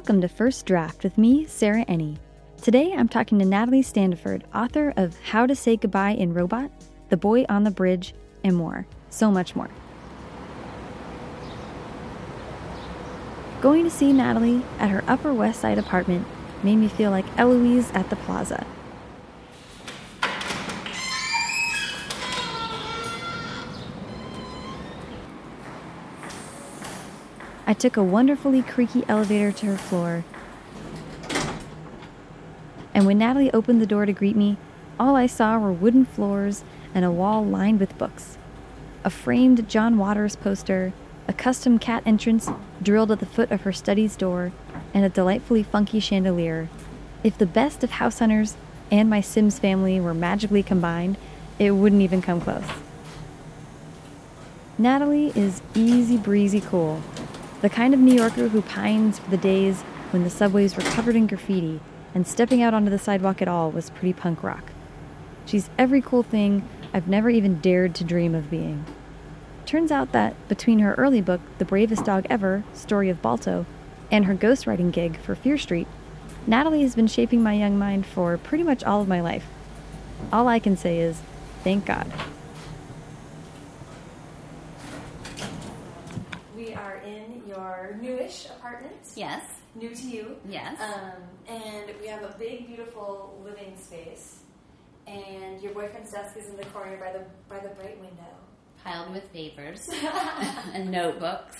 Welcome to First Draft with me, Sarah Enni. Today I'm talking to Natalie Standiford, author of How to Say Goodbye in Robot, The Boy on the Bridge, and more. So much more. Going to see Natalie at her Upper West Side apartment made me feel like Eloise at the plaza. I took a wonderfully creaky elevator to her floor. And when Natalie opened the door to greet me, all I saw were wooden floors and a wall lined with books. A framed John Waters poster, a custom cat entrance drilled at the foot of her study's door, and a delightfully funky chandelier. If the best of house hunters and my Sims family were magically combined, it wouldn't even come close. Natalie is easy breezy cool, the kind of New Yorker who pines for the days when the subways were covered in graffiti and stepping out onto the sidewalk at all was pretty punk rock. She's every cool thing I've never even dared to dream of being. Turns out that between her early book, The Bravest Dog Ever Story of Balto, and her ghostwriting gig for Fear Street, Natalie has been shaping my young mind for pretty much all of my life. All I can say is, thank God. We are newish apartment. Yes. New to you. Yes. Um, and we have a big, beautiful living space. And your boyfriend's desk is in the corner by the by the bright window. Piled with papers and notebooks.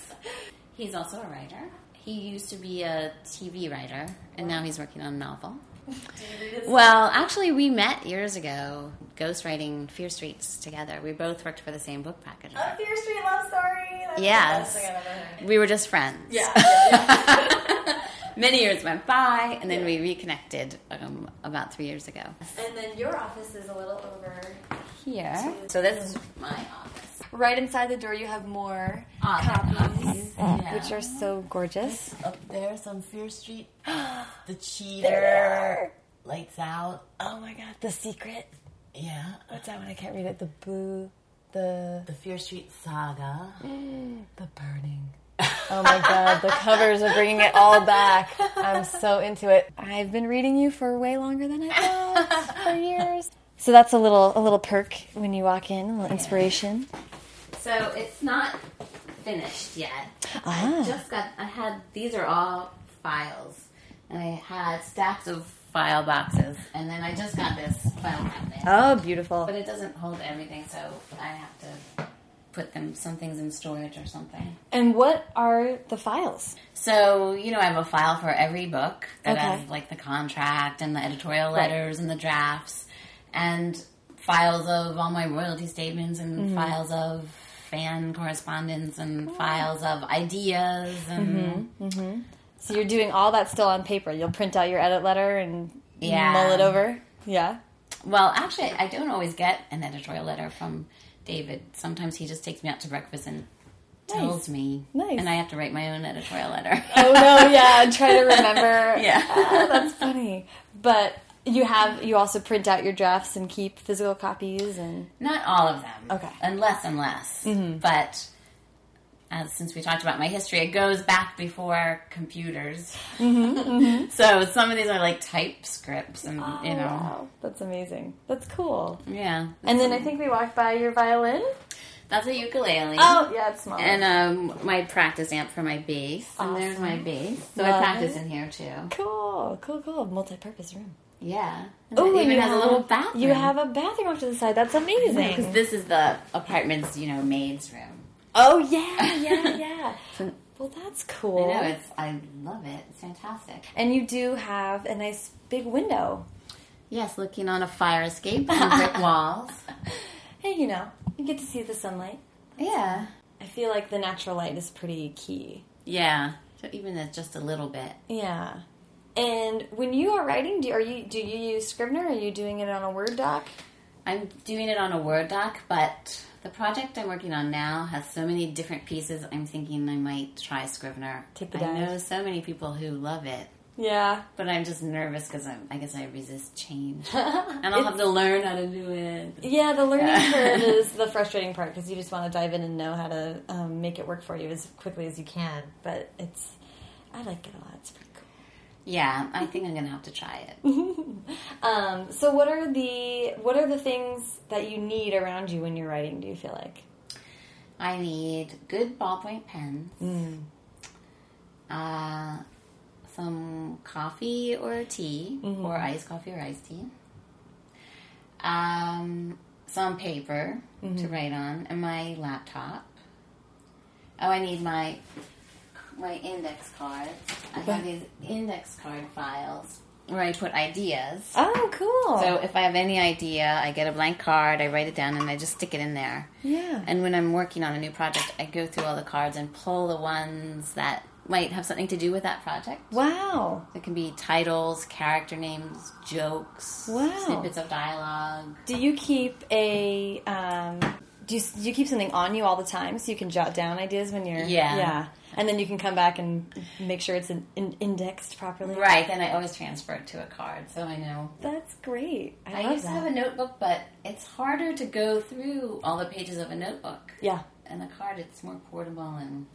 He's also a writer. He used to be a TV writer, and now he's working on a novel. Do you read his Well, actually, we met years ago, ghostwriting Fear Streets together. We both worked for the same book package. A Fear Street love story. That's Yes. the best thing I've ever heard. We were just friends. Yeah. yeah, yeah. Many years went by, and then we reconnected um, about three years ago. and then your office is a little over Here. So this is my office. Right inside the door. You have more Ah, copies, yeah. which are so gorgeous. Up there's on Fear Street. The cheater. Lights out. Oh my god, the secret. Yeah. What's that one? I can't read it. The boo, the The Fear Street saga. the burning. Oh my god, the covers are bringing it all back. I'm so into it. I've been reading you for way longer than I thought for years. So that's a little a little perk when you walk in, a little inspiration. So it's not finished yet. Ah. I just got. I had these are all files, and I had stacks of file boxes, and then I just got this file cabinet. Oh, beautiful. But it doesn't hold everything, so I have to put them some things in storage or something. And what are the files? So you know, I have a file for every book that Okay. has like the contract and the editorial Right. letters and the drafts, and files of all my royalty statements and Mm-hmm. files of fan correspondence and files of ideas and Mm-hmm. So you're doing all that still on paper. You'll print out your edit letter and Yeah. mull it over. Yeah. well, actually, I don't always get an editorial letter from David. Sometimes he just takes me out to breakfast and tells me, Nice. and I have to write my own editorial letter. Oh no, yeah. and Try to remember. Yeah. Ah, that's funny. But you have you also print out your drafts and keep physical copies and Not all of them. Okay. And less and less. Mm-hmm. But as since we talked about my history, it goes back before computers. Mm-hmm, mm-hmm. so some of these are like typescripts, and oh, you know, Wow, that's amazing. That's cool. yeah. And then I think we walked by your violin. That's a ukulele. Oh yeah, it's small. And um, my practice amp for my bass, and there's my bass. So I Love practice it. in here too. cool, cool, cool. Multi-purpose room. Yeah. Oh, and even you has have, a little bathroom. You have a bathroom off to the side. That's because amazing. this is the apartment's, you know, maid's room. Oh yeah, yeah, yeah. well, that's cool. I know it's. I love it. It's fantastic. And you do have a nice big window. Yes, looking on a fire escape and brick walls. Hey, you know, you get to see the sunlight. Yeah. I feel like the natural light is pretty key. Yeah. So even if just a little bit. Yeah. And when you are writing, do are you do you use Scrivener? Are you doing it on a Word doc? I'm doing it on a Word doc, but the project I'm working on now has so many different pieces. I'm thinking I might try Scrivener. Take the I know so many people who love it, Yeah. but I'm just nervous because I guess I resist change, and I'll have to learn how to do it. Yeah, the learning Yeah. curve is the frustrating part because you just want to dive in and know how to um, make it work for you as quickly as you can. But it's, I like it a lot. It's pretty. Yeah, I think I'm gonna have to try it. Um, so what are the what are the things that you need around you when you're writing? Do you feel like? I need good ballpoint pens, Mm. uh, some coffee or tea, Mm-hmm. or iced coffee or iced tea, um, some paper to Mm-hmm. write on, and my laptop. Oh, I need my my index cards. I have these index card files where I put ideas. Oh, cool. So if I have any idea, I get a blank card, I write it down, and I just stick it in there. yeah. And when I'm working on a new project, I go through all the cards and pull the ones that might have something to do with that project. wow. It can be titles, character names, jokes, Wow. snippets of dialogue. Do you keep a um, do you, do you keep something on you all the time so you can jot down ideas when you're Yeah. yeah and then you can come back and make sure it's in, in, indexed properly. Right, then I always transfer it to a card, so I know. That's great. I, I love used that. to have a notebook, but it's harder to go through all the pages of a notebook. yeah. And a card, it's more portable and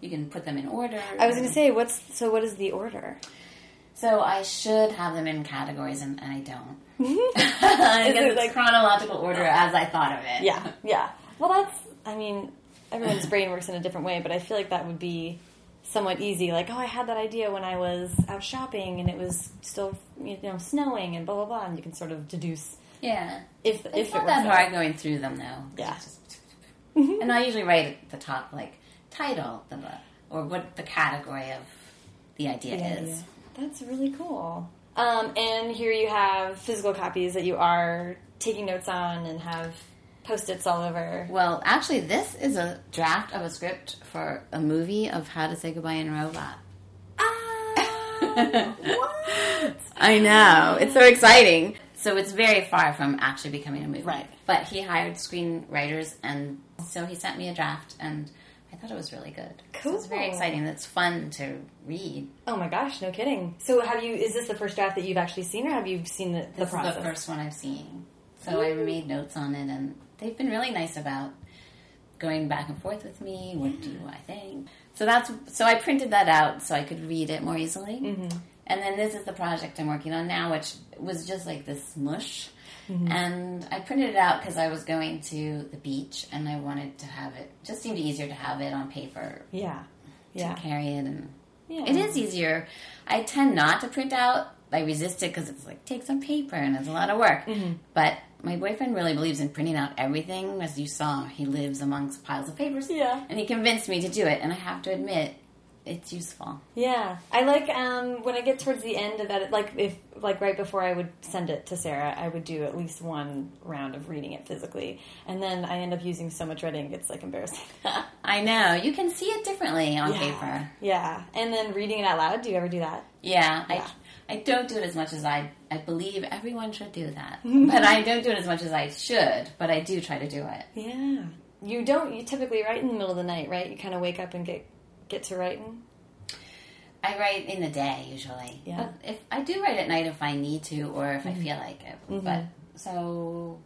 you can put them in order. I was going to say, what's so? What is the order? So I should have them in categories, and, and I don't. I guess it it's like- chronological order as I thought of it. Yeah, yeah. Well, that's. I mean, everyone's brain works in a different way, but I feel like that would be somewhat easy. Like, oh, I had that idea when I was out shopping, and it was still you know snowing, and blah blah blah, and you can sort of deduce Yeah. if It's if it not works that out. hard going through them, though. Yeah. Just- and I usually write at the top, like, title, the, book or what the category of the idea The is. idea. That's really cool. Um, and here you have physical copies that you are taking notes on and have post-its all over. Well, actually, this is a draft of a script for a movie of How to Say Goodbye in a Robot. Ah, what? I know. It's so exciting. So it's very far from actually becoming a movie. Right. But he hired screenwriters, and so he sent me a draft, and I thought it was really good. So it's very exciting. It's fun to read. Oh my gosh, no kidding. So have you? Is this the first draft that you've actually seen, or have you seen the, the This process? is the first one I've seen. So I made notes on it, and they've been really nice about going back and forth with me. What do I think? So that's so I printed that out so I could read it more easily. Mm-hmm. And then this is the project I'm working on now, which was just like this mush. Mm-hmm. And I printed it out because I was going to the beach, and I wanted to have it. Just seemed easier to have it on paper Yeah, to yeah, carry it and yeah. it is easier. I tend not to print out. I resist it because it's like take some paper and it's a lot of work. Mm-hmm. But my boyfriend really believes in printing out everything. As you saw, he lives amongst piles of papers. Yeah. and he convinced me to do it. And I have to admit, it's useful. Yeah, I like um, when I get towards the end of that. Like if like right before I would send it to Sarah, I would do at least one round of reading it physically, and then I end up using so much writing it's like embarrassing. I know you can see it differently on paper. Yeah, and then reading it out loud. Do you ever do that? Yeah, Yeah. I I don't do it as much as I I believe everyone should do that. Mm-hmm. but I don't do it as much as I should. But I do try to do it. Yeah. You don't. You typically write in the middle of the night, right? You kind of wake up and get get to writing. I write in the day usually. Yeah. But if I do write at night if I need to or if I mm-hmm. feel like it. Mm-hmm. But so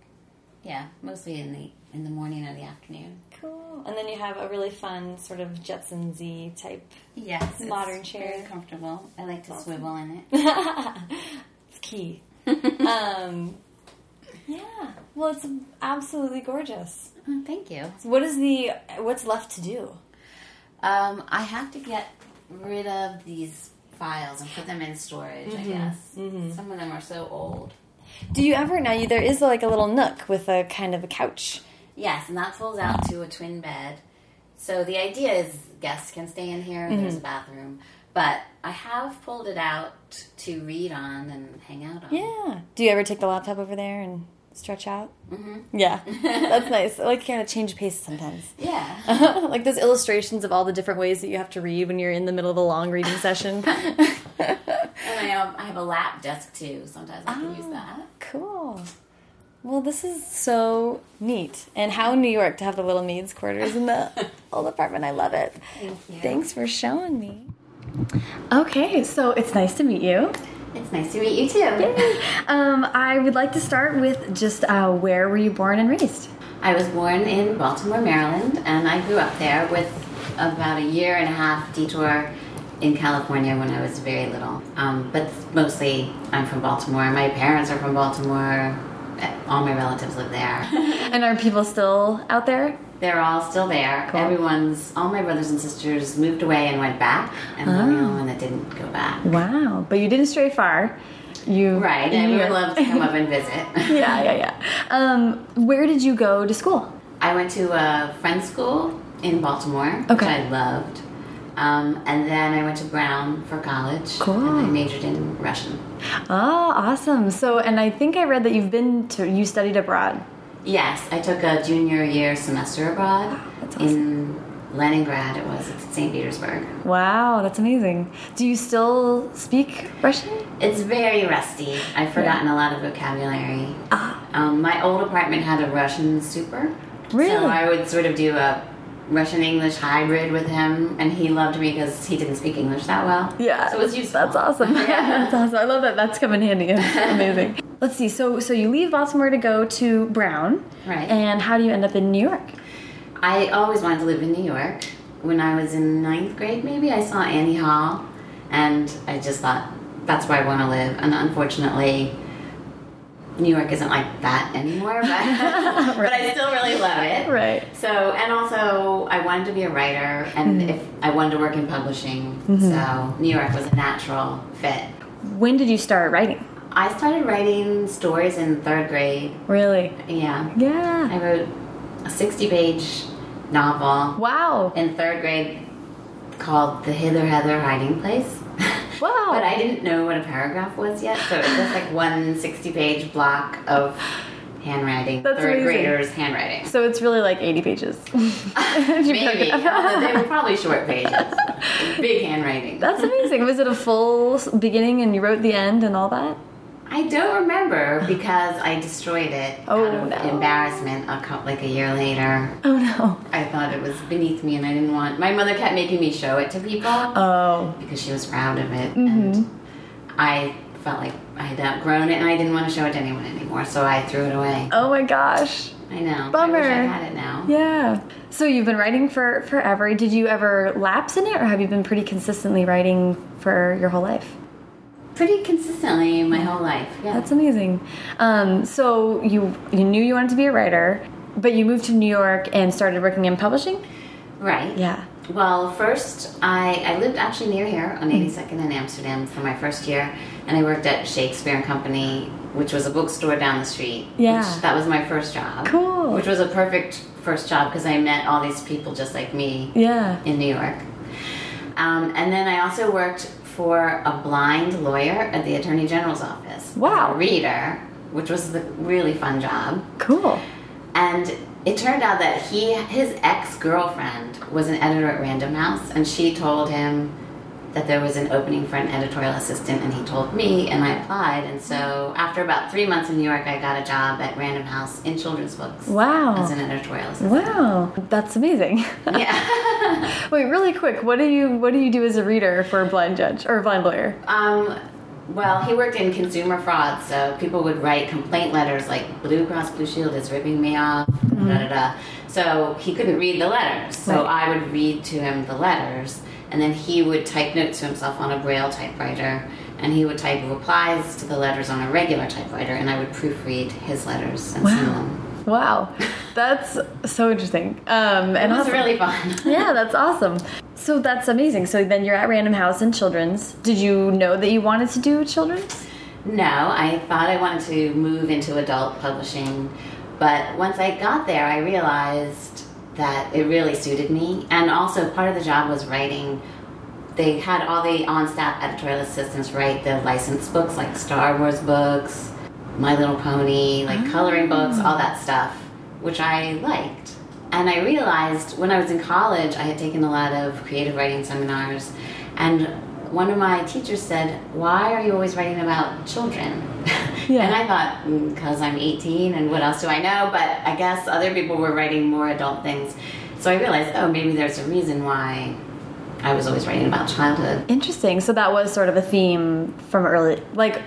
yeah, mostly in the in the morning or the afternoon. Cool. And then you have a really fun sort of Jetson Z type. Yes. Modern chair. Very comfortable. I like to swivel in it. it's key. um, yeah. Well, it's absolutely gorgeous. Oh, thank you. What is the what's left to do? Um, I have to get rid of these files and put them in storage, I guess. Some of them are so old. Do you ever now? You, there is like a little nook with a kind of a couch. Yes, and that folds out to a twin bed. So the idea is guests can stay in here. There's a bathroom, but I have pulled it out to read on and hang out on. Yeah. Do you ever take the laptop over there and stretch out? Mm-hmm. Yeah, that's nice. I like kind of change pace sometimes. Yeah. like those illustrations of all the different ways that you have to read when you're in the middle of a long reading session. And I have, I have a lap desk too. Sometimes I can use that. cool. Well, this is so neat. And how in New York to have the little maids' quarters in the old apartment. I love it. Thank you. Thanks for showing me. Okay, so it's nice to meet you. It's nice to meet you too. Um, I would like to start with just uh, where were you born and raised? I was born in Baltimore, Maryland, and I grew up there with about a year and a half detour in California when I was very little. Um, but mostly I'm from Baltimore. My parents are from Baltimore. All my relatives live there. And are people still out there? They're all still there. Cool. Everyone's, all my brothers and sisters moved away and went back, and I'm the only one that didn't go back. Wow. But you didn't stray far. You Right, in I would love to come up and visit. yeah, yeah, yeah. Um, where did you go to school? I went to a Friends school in Baltimore, Okay. which I loved. Um, and then I went to Brown for college. Cool. And I majored in Russian. Oh, awesome. So, and I think I read that you've been to, you studied abroad. Yes, I took a junior year semester abroad that's awesome. in Leningrad. It was at St. Petersburg. Wow, that's amazing. Do you still speak Russian? It's very rusty. I've forgotten a lot of vocabulary. Ah. Um, my old apartment had a Russian super. Really? So I would sort of do a Russian English hybrid with him, and he loved me because he didn't speak English that well. Yeah. So it was useful. That's awesome. Yeah. that's awesome. I love that. That's come in handy. It's amazing. Let's see. So, so you leave Baltimore to go to Brown, Right. And how do you end up in New York? I always wanted to live in New York. When I was in ninth grade, maybe, I saw Annie Hall, and I just thought, that's where I want to live. And unfortunately, New York isn't like that anymore, but, but I still really love it. Right. So, and also, I wanted to be a writer, and Mm-hmm. if I wanted to work in publishing, so New York was a natural fit. When did you start writing? I started writing stories in third grade. Really? Yeah, Yeah. I wrote a sixty-page novel Wow. in third grade called The Hither Heather Hiding Place. Wow. but I didn't know what a paragraph was yet, so it was just like one 60 page block of handwriting, That's third amazing. graders' handwriting. So it's really like 80 pages. Maybe. they were probably short pages. Big handwriting. That's amazing. Was it a full beginning and you wrote the end and all that? I don't remember because I destroyed it Oh, out of no. embarrassment a couple, like a year later. Oh no. I thought it was beneath me and I didn't want. My mother kept making me show it to people. Oh. because she was proud of it. Mm-hmm. And I felt like I had outgrown it and I didn't want to show it to anyone anymore, so I threw it away. Oh my gosh. I know. Bummer. I wish I had it now. Yeah. So you've been writing for forever. Did you ever lapse in it or have you been pretty consistently writing for your whole life? Pretty consistently my whole life. Yeah. That's amazing. Um, so you you knew you wanted to be a writer, but you moved to New York and started working in publishing? right. Yeah. Well, first, I, I lived actually near here on 82nd in Amsterdam for my first year, and I worked at Shakespeare and Company, which was a bookstore down the street. Yeah. Which, that was my first job. Cool. Which was a perfect first job because I met all these people just like me Yeah. in New York. Um, and then I also worked for a blind lawyer at the Attorney General's office. Wow. a reader, which was a really fun job. Cool. And it turned out that he, his ex girlfriend, was an editor at Random House, and she told him that there was an opening for an editorial assistant, and he told me, and I applied. And so, after about three months in New York, I got a job at Random House in children's books Wow. as an editorial assistant. Wow. That's amazing. Yeah. Wait, really quick. What do you what do you do as a reader for a blind judge or a blind lawyer? Um, well, he worked in consumer fraud, so people would write complaint letters like Blue Cross Blue Shield is ripping me off, da da da. So he couldn't read the letters. So Right. I would read to him the letters, and then he would type notes to himself on a Braille typewriter, and he would type replies to the letters on a regular typewriter, and I would proofread his letters and send Wow. them. Wow. That's so interesting. Um, It and was awesome. really fun. yeah, that's awesome. So that's amazing. So then you're at Random House in children's. Did you know that you wanted to do children's? No, I thought I wanted to move into adult publishing, but once I got there, I realized that it really suited me. And also, part of the job was writing. They had all the on staff editorial assistants write the licensed books, like Star Wars books, My Little Pony, like ah. coloring books, all that stuff, which I liked. And I realized when I was in college, I had taken a lot of creative writing seminars, and one of my teachers said, Why are you always writing about children? Yeah. and I thought, mm, because I'm 18 and what else do I know? But I guess other people were writing more adult things. So I realized, oh, maybe there's a reason why I was always writing about childhood. Interesting. So that was sort of a theme from early, like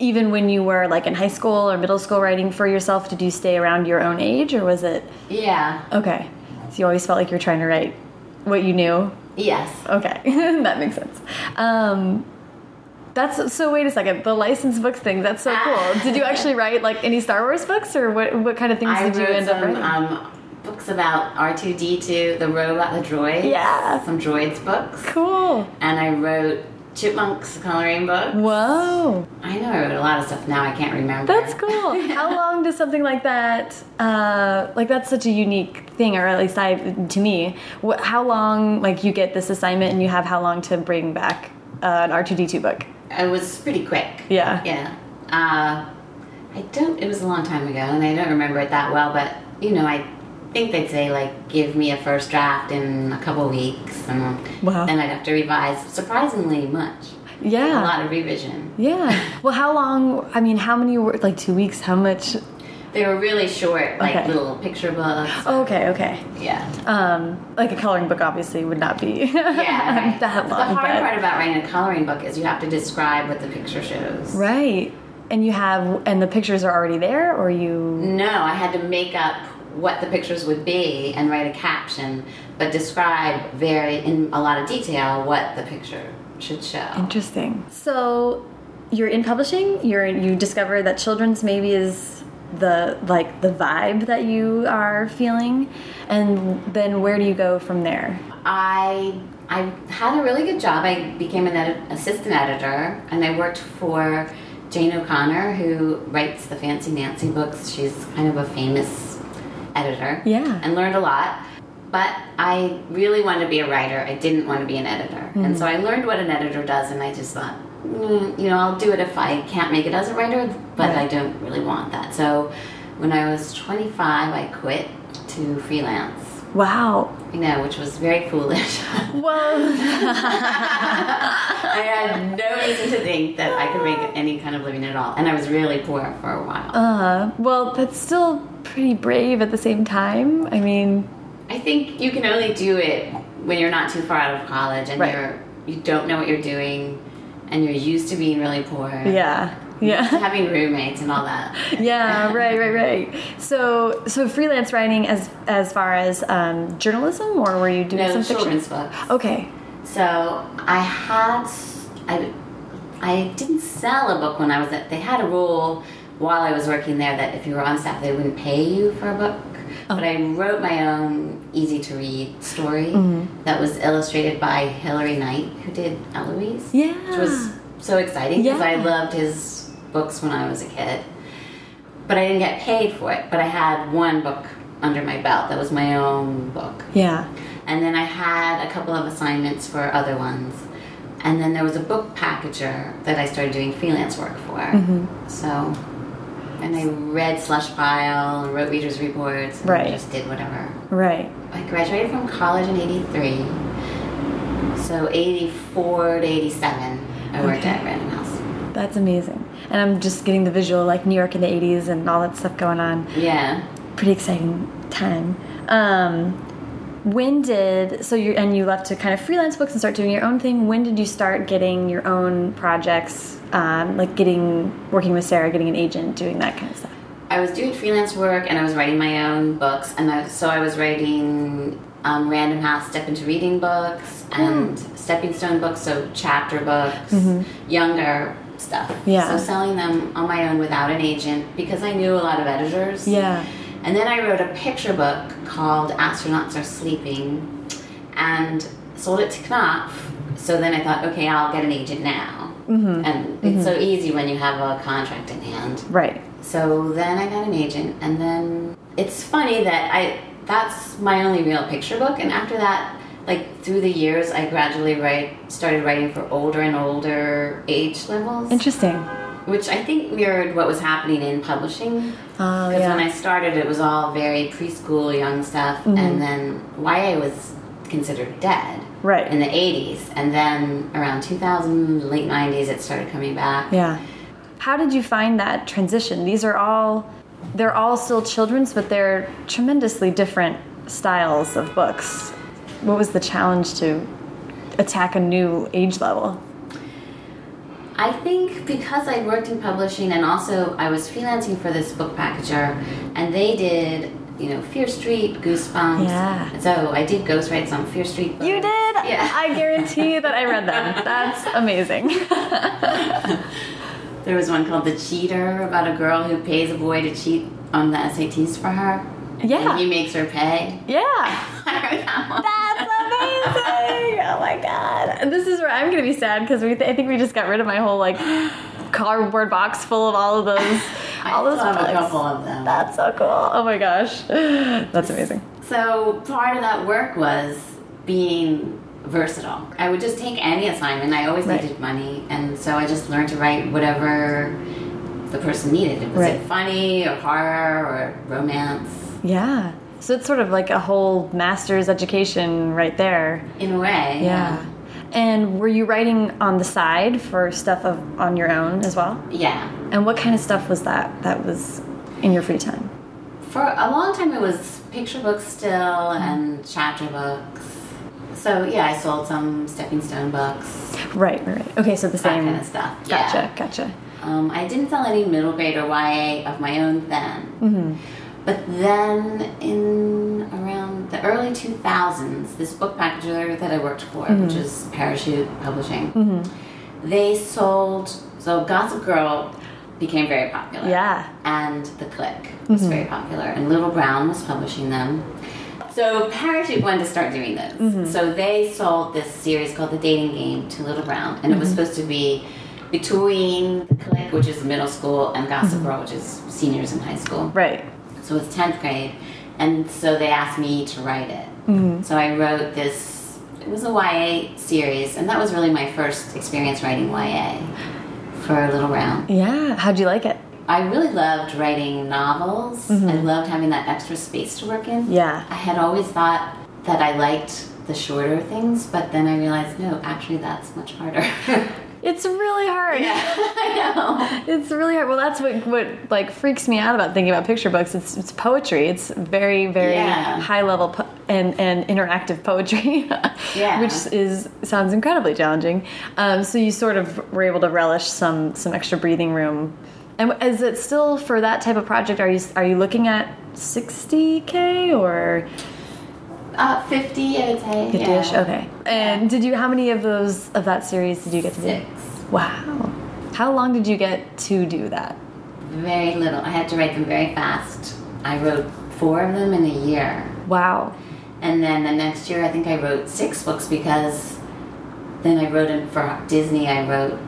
even when you were like in high school or middle school writing for yourself. Did you stay around your own age, or was it Yeah. okay? So you always felt like you were trying to write what you knew. Yes. Okay, that makes sense. Um, that's so. Wait a second. The licensed books thing. That's so cool. Did you actually write like any Star Wars books, or what? What kind of things I did you end up some writing? um, books about R2D2, the robot, the droid. Yeah. Some droids books. cool. And I wrote Chipmunks coloring book. Whoa, I know I wrote a lot of stuff. Now I can't remember. that's cool. How long does something like that? Uh, like that's such a unique thing, or at least I, to me. How long? Like you get this assignment, and you have how long to bring back uh, an R two D two book? It was pretty quick. Yeah. Yeah. Uh, I don't. It was a long time ago, and I don't remember it that well. But you know, I think they'd say like, give me a first draft in a couple weeks, and Wow. then I'd have to revise surprisingly much. Yeah. A lot of revision. Yeah. Well, how long? I mean, how many were like two weeks? How much? They were really short, like Okay. little picture books. Oh, okay, okay. Yeah. Um, like a coloring book, obviously, would not be Yeah. Right. that the hard but- part about writing a coloring book is you have to describe what the picture shows. right. And you have, and the pictures are already there, or you. No, I had to make up what the pictures would be and write a caption, but describe very in a lot of detail what the picture should show. Interesting. So, you're in publishing. You're you discover that children's maybe is the like the vibe that you are feeling, and then where do you go from there? I I had a really good job. I became an edit- assistant editor, and I worked for Jane O'Connor, who writes the Fancy Nancy books. She's kind of a famous editor. Yeah. And learned a lot. But I really wanted to be a writer. I didn't want to be an editor. And so I learned what an editor does, and I just thought, mm, you know, I'll do it if I can't make it as a writer, but Right. I don't really want that. So when I was 25, I quit to freelance. Wow. You know, which was very foolish. Well, I had no reason to think that I could make any kind of living at all, and I was really poor for a while. uh, well, that's still pretty brave at the same time. I mean, I think you can only do it when you're not too far out of college and Right. you're you don't know what you're doing, and you're used to being really poor. yeah, yeah. having roommates and all that. yeah right right right so so freelance writing as as far as um, journalism or were you doing No some fiction children's books. okay So I had I I didn't sell a book when I was at. They had a rule while I was working there that if you were on staff, they wouldn't pay you for a book. Oh. But I wrote my own easy to read story Mm-hmm. that was illustrated by Hilary Knight, who did Eloise. Yeah. which was so exciting because I loved his books when I was a kid. But I didn't get paid for it. But I had one book under my belt that was my own book. yeah And then I had a couple of assignments for other ones. And then there was a book packager that I started doing freelance work for. Mm-hmm. So, and I read Slush Pile and wrote readers' reports and Right. just did whatever. right I graduated from college in 83. So 84 to 87, I worked Okay. at Random House. That's amazing. And i'm just getting the visual like new york in the 80s and all that stuff going on. Yeah. pretty exciting time. Um when did so you and you left to kind of freelance books and start doing your own thing. When did you start getting your own projects um, like getting working with sarah getting an agent doing that kind of stuff? I was doing freelance work and I was writing my own books, and I, so I was writing um, Random House Step into Reading books and Stepping Stone books, so chapter books, younger stuff. Yeah. So selling them on my own without an agent because I knew a lot of editors. yeah And then I wrote a picture book called Astronauts Are Sleeping and sold it to Knopf. So then I thought, okay, I'll get an agent now. Mm-hmm. And it's so easy when you have a contract in hand. right So then I got an agent, and then it's funny that I that's my only real picture book, and after that, like through the years, I gradually write started writing for older and older age levels, interesting which I think mirrored what was happening in publishing. Oh, Because yeah. when I started, it was all very preschool, young stuff, Mm-hmm. and then YA was considered dead. Right. In the 80s. And then around 2000, late 90s, it started coming back. Yeah. How did you find that transition? These are all they're all still children's, but they're tremendously different styles of books. What was the challenge to attack a new age level? I think because I worked in publishing and also I was freelancing for this book packager, and they did, you know, Fear Street, Goosebumps. Yeah. So I did ghostwrite some Fear Street books. You did? Yeah. I guarantee that I read them. That's amazing. There was one called The Cheater about a girl who pays a boy to cheat on the SATs for her. Yeah. And he makes her pay. Yeah. That. That's amazing! Oh my god! And this is where I'm gonna be sad because we th I think we just got rid of my whole like cardboard box full of all of those, all those have a couple of them. That's so cool! Oh my gosh, that's amazing. So part of that work was being versatile. I would just take any assignment. I always Right. needed money, and so I just learned to write whatever the person needed. Was Right. it funny or horror or romance? Yeah. So it's sort of like a whole master's education right there. In a way, Yeah. And were you writing on the side for stuff of on your own as well? Yeah. And what kind of stuff was that that was in your free time? For a long time, it was picture books still and chapter books. So yeah, I sold some stepping stone books, Right, right, right. Okay, so the that same. kind of stuff. Gotcha, Yeah. gotcha. Um, I didn't sell any middle grade or YA of my own then. Mm-hmm. But then in around the early 2000s, this book packager that I worked for, Mm-hmm. which is Parachute Publishing, mm-hmm. they sold, so Gossip Girl became very popular. Yeah. And The Clique was mm-hmm. very popular, and Little Brown was publishing them. So Parachute wanted to start doing those. Mm-hmm. So they sold this series called The Dating Game to Little Brown, and it was supposed to be between The Clique, which is middle school, and Gossip Girl, which is seniors in high school. Right. So it's 10th grade. And so they asked me to write it. Mm-hmm. So I wrote this, it was a YA series, and that was really my first experience writing YA for a Little Brown. Yeah. How'd you like it? I really loved writing novels. Mm-hmm. I loved having that extra space to work in. Yeah. I had always thought that I liked the shorter things, but then I realized no, actually that's much harder. It's really hard. Yeah, I know. It's really hard. Well, that's what what like freaks me out about thinking about picture books. It's it's poetry. It's very very Yeah. high level po- and and interactive poetry, Yeah. which is sounds incredibly challenging. Um, so you sort of were able to relish some some extra breathing room. And is it still for that type of project? Are you are you looking at sixty k or Uh, 50, I would say. fifty ish? yeah. Okay. And did you how many of those of that series did you get to do? Six. Wow. How long did you get to do that? Very little. I had to write them very fast. I wrote four of them in a year. Wow. And then the next year, I think I wrote six books because then I wrote it for Disney. I wrote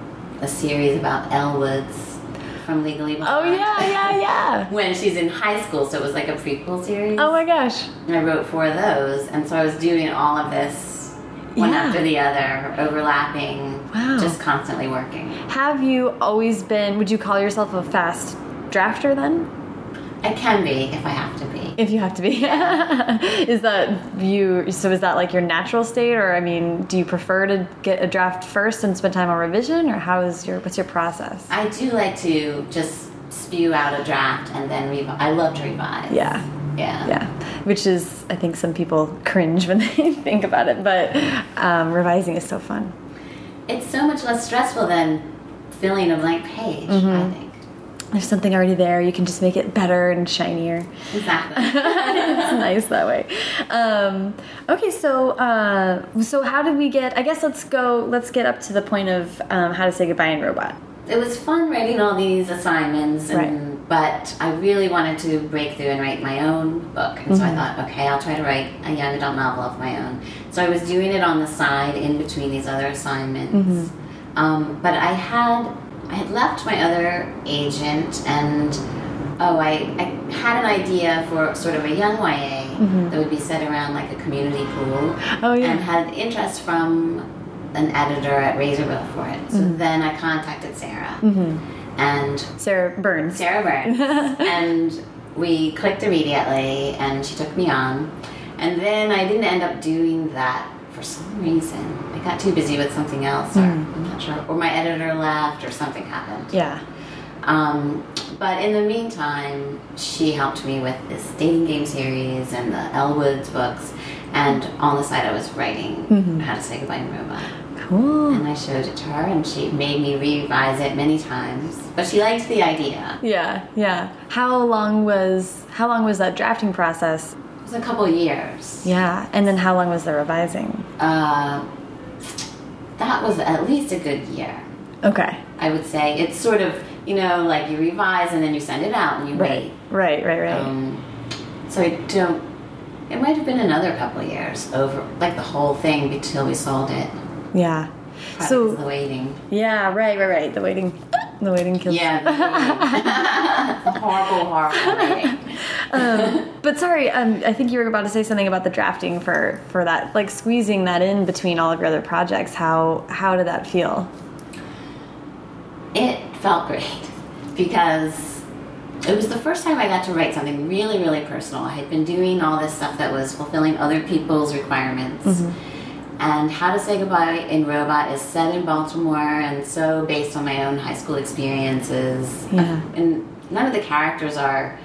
a series about Elle Woods from Legally Blonde. Oh yeah, yeah, yeah. when she's in high school, so it was like a prequel series. Oh my gosh. And I wrote four of those, and so I was doing all of this one Yeah. after the other, overlapping, Wow. just constantly working. Have you always been, would you call yourself a fast drafter then? I can be if I have to be. If you have to be. is that you, so is that like your natural state or I mean, do you prefer to get a draft first and spend time on revision or how is your, what's your process? I do like to just spew out a draft and then revise. I love to revise. Yeah. Yeah. Yeah. Which is, I think some people cringe when they think about it, but um, revising is so fun. It's so much less stressful than filling a blank page, Mm-hmm. I think. There's something already there. You can just make it better and shinier. Exactly. it's nice that way. Um, okay, so uh, so how did we get? I guess let's go. Let's get up to the point of um, how to say goodbye in robot. It was fun writing all these assignments, and, Right. but I really wanted to break through and write my own book. And so Mm-hmm. I thought, okay, I'll try to write a young adult novel of my own. So I was doing it on the side in between these other assignments. Mm-hmm. Um, but I had I had left my other agent and oh I, I had an idea for sort of a young YA that would be set around like a community pool Mm-hmm. Oh, yeah. and had interest from an editor at Razorbill for it. So Mm-hmm. then I contacted Sarah and Sarah Burnes. Sarah Burnes and we clicked immediately and she took me on and then I didn't end up doing that for some reason. I got too busy with something else or I'm not sure. Or my editor left or something happened. Yeah. Um, but in the meantime, she helped me with this dating game series and the Elle Woods books. And on the side, I was writing How to Say Goodbye in Robot. Cool. And I showed it to her, and she made me revise it many times. But she liked the idea. Yeah, yeah. How long was how long was that drafting process? It was a couple years. Yeah. And then how long was the revising? Uh, that was at least a good year. Okay. I would say it's sort of you know like you revise and then you send it out and you Right. wait. Right, right, right. Um, so I don't. It might have been another couple of years over, like the whole thing until we sold it. Yeah. Probably So the waiting. yeah, right, right, right. The waiting the waiting kills. Yeah, the, waiting. horrible, horrible waiting. But sorry, um, I think you were about to say something about the drafting for for that, like squeezing that in between all of your other projects. How how did that feel? It felt great because it was the first time I got to write something really, really personal. I had been doing all this stuff that was fulfilling other people's requirements. And How to Say Goodbye in Robot is set in Baltimore and so based on my own high school experiences. Yeah. And none of the characters are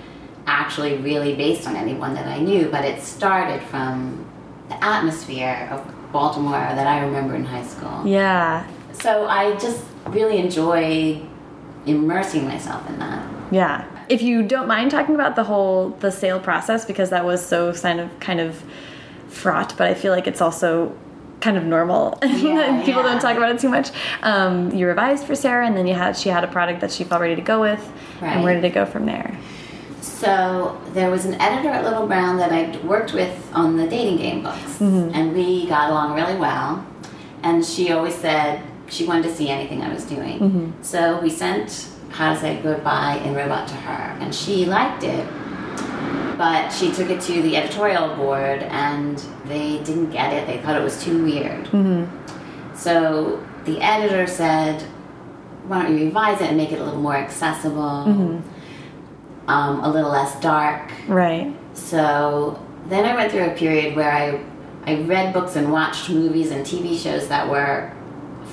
actually really based on anyone that I knew, but it started from the atmosphere of Baltimore that I remember in high school. Yeah, So I just really enjoyed immersing myself in that. yeah. If you don't mind talking about the whole the sale process, because that was so kind of kind of fraught, but I feel like it's also kind of normal. Yeah, People yeah. don't talk about it too much. Um, you revised for Sarah, and then you had she had a product that she felt ready to go with. And where did it go from there? So there was an editor at Little Brown that I worked with on the dating game books, and we got along really well. And she always said she wanted to see anything I was doing. So we sent How to Say Goodbye in Robot to her, and she liked it. But she took it to the editorial board, and they didn't get it. They thought it was too weird. So the editor said, "Why don't you revise it and make it a little more accessible, um, a little less dark?" Right. So then I went through a period where I I read books and watched movies and TV shows that were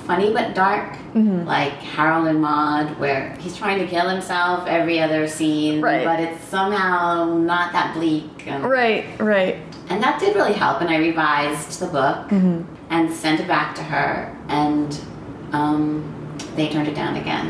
funny but dark, mm-hmm. like Harold and Maude, where he's trying to kill himself every other scene, Right. but it's somehow not that bleak. And, Right. Right. and that did really help. And I revised the book mm-hmm. and sent it back to her, and um, they turned it down again.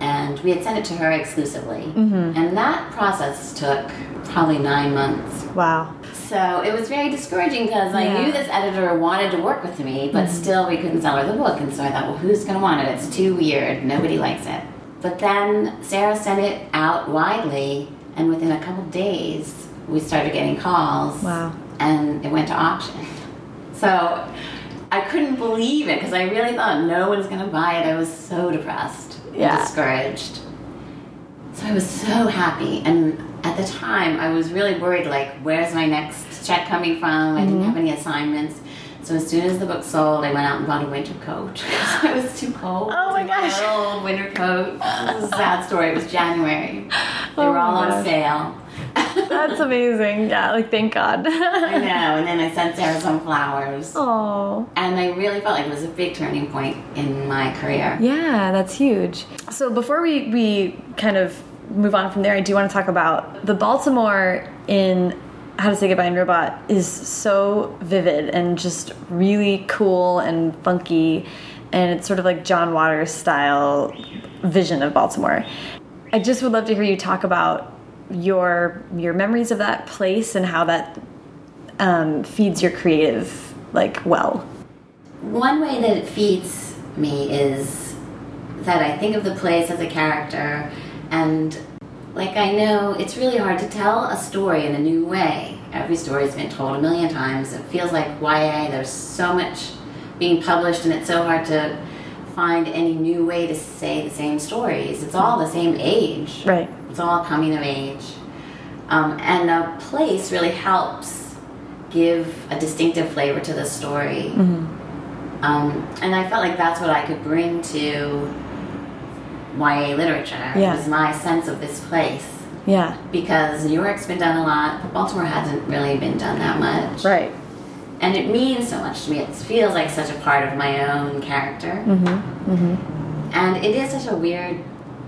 And we had sent it to her exclusively. Mm-hmm. And that process took probably nine months. Wow. So it was very discouraging because I knew this editor wanted to work with me, but mm-hmm. still we couldn't sell her the book. And so I thought, well, who's going to want it? It's too weird. Nobody likes it. But then Sarah sent it out widely, and within a couple days, we started getting calls. Wow. And it went to auction. So I couldn't believe it because I really thought no one's going to buy it. I was so depressed Yeah. and discouraged. So I was so happy. And at the time, I was really worried like, where's my next check coming from? I didn't have Mm-hmm. any assignments. So as soon as the book sold, I went out and bought a winter coat. it was too cold. Oh my gosh. buy a winter coat. This is a sad story. It was January. They Oh were all on gosh. sale. That's amazing. Yeah. Like thank God. I know. And then I sent Sarah some flowers. Oh. And I really felt like it was a big turning point in my career. Yeah, that's huge. So before we we kind of move on from there, I do want to talk about the Baltimore in How to Say Goodbye in Robot is so vivid and just really cool and funky, and it's sort of like John Waters style vision of Baltimore. I just would love to hear you talk about your your memories of that place and how that um, feeds your creative like well. One way that it feeds me is that I think of the place as a character, and like I know it's really hard to tell a story in a new way. Every story has been told a million times. It feels like YA, there's so much being published, and it's so hard to find any new way to say the same stories. It's all the same age. Right. It's all coming of age. Um, and a place really helps give a distinctive flavor to the story. Um, and I felt like that's what I could bring to YA literature. Yeah. Was my sense of this place. Yeah. Because New York's been done a lot, but Baltimore hasn't really been done that much. Right. And it means so much to me. It feels like such a part of my own character. Mm-hmm. And it is such a weird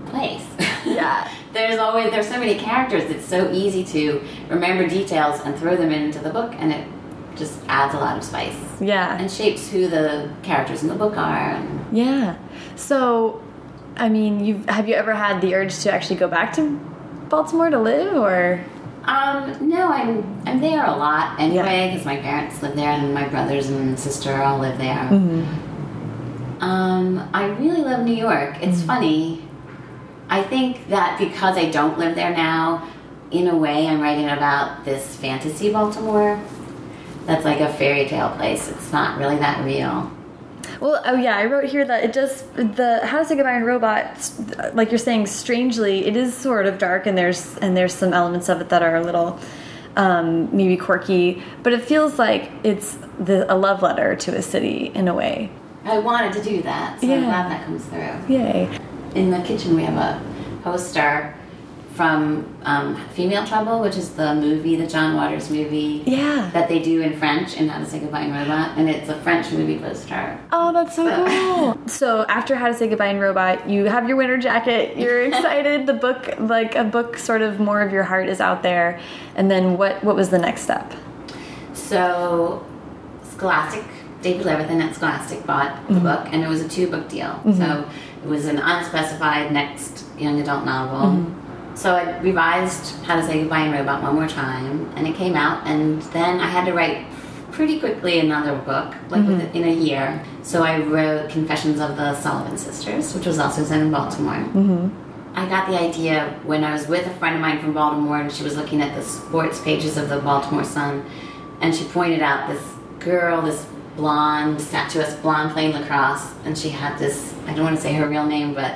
place. Yeah. there's always there's so many characters. It's so easy to remember details and throw them into the book, and it just adds a lot of spice Yeah. and shapes who the characters in the book are. And Yeah. So, I mean, you have you ever had the urge to actually go back to Baltimore to live, or Um, no, I'm I'm there a lot anyway because my parents live there and my brothers and sister all live there. Um, I really love New York. It's funny. I think that because I don't live there now, in a way, I'm writing about this fantasy Baltimore. That's like a fairy tale place. It's not really that real. Well, oh yeah, I wrote here that it does the How to Say Goodbye in Robot, like you're saying, strangely, it is sort of dark, and there's and there's some elements of it that are a little um, maybe quirky, but it feels like it's the, a love letter to a city in a way. I wanted to do that, so I'm glad that comes through. Yay! In the kitchen, we have a poster from um, Female Trouble, which is the movie, the John Waters movie. Yeah. That they do in French in How to Say Goodbye in Robot, and it's a French movie poster. Oh, that's so cool. so after How to Say Goodbye in Robot, you have your winter jacket. You're excited. the book, like a book, sort of more of your heart is out there. And then what? What was the next step? So, Scholastic, David Levithan at Scholastic bought the mm-hmm. book, and it was a two book deal. Mm-hmm. So, it was an unspecified next young adult novel. Mm-hmm. So, I revised How to Say Goodbye in Robot one more time, and it came out, and then I had to write pretty quickly another book, like mm-hmm. within a year. So, I wrote Confessions of the Sullivan Sisters, which was also set in Baltimore. Mm-hmm. I got the idea when I was with a friend of mine from Baltimore, and she was looking at the sports pages of the Baltimore Sun, and she pointed out this girl, this blonde, statuesque blonde playing lacrosse, and she had this, I don't want to say her real name, but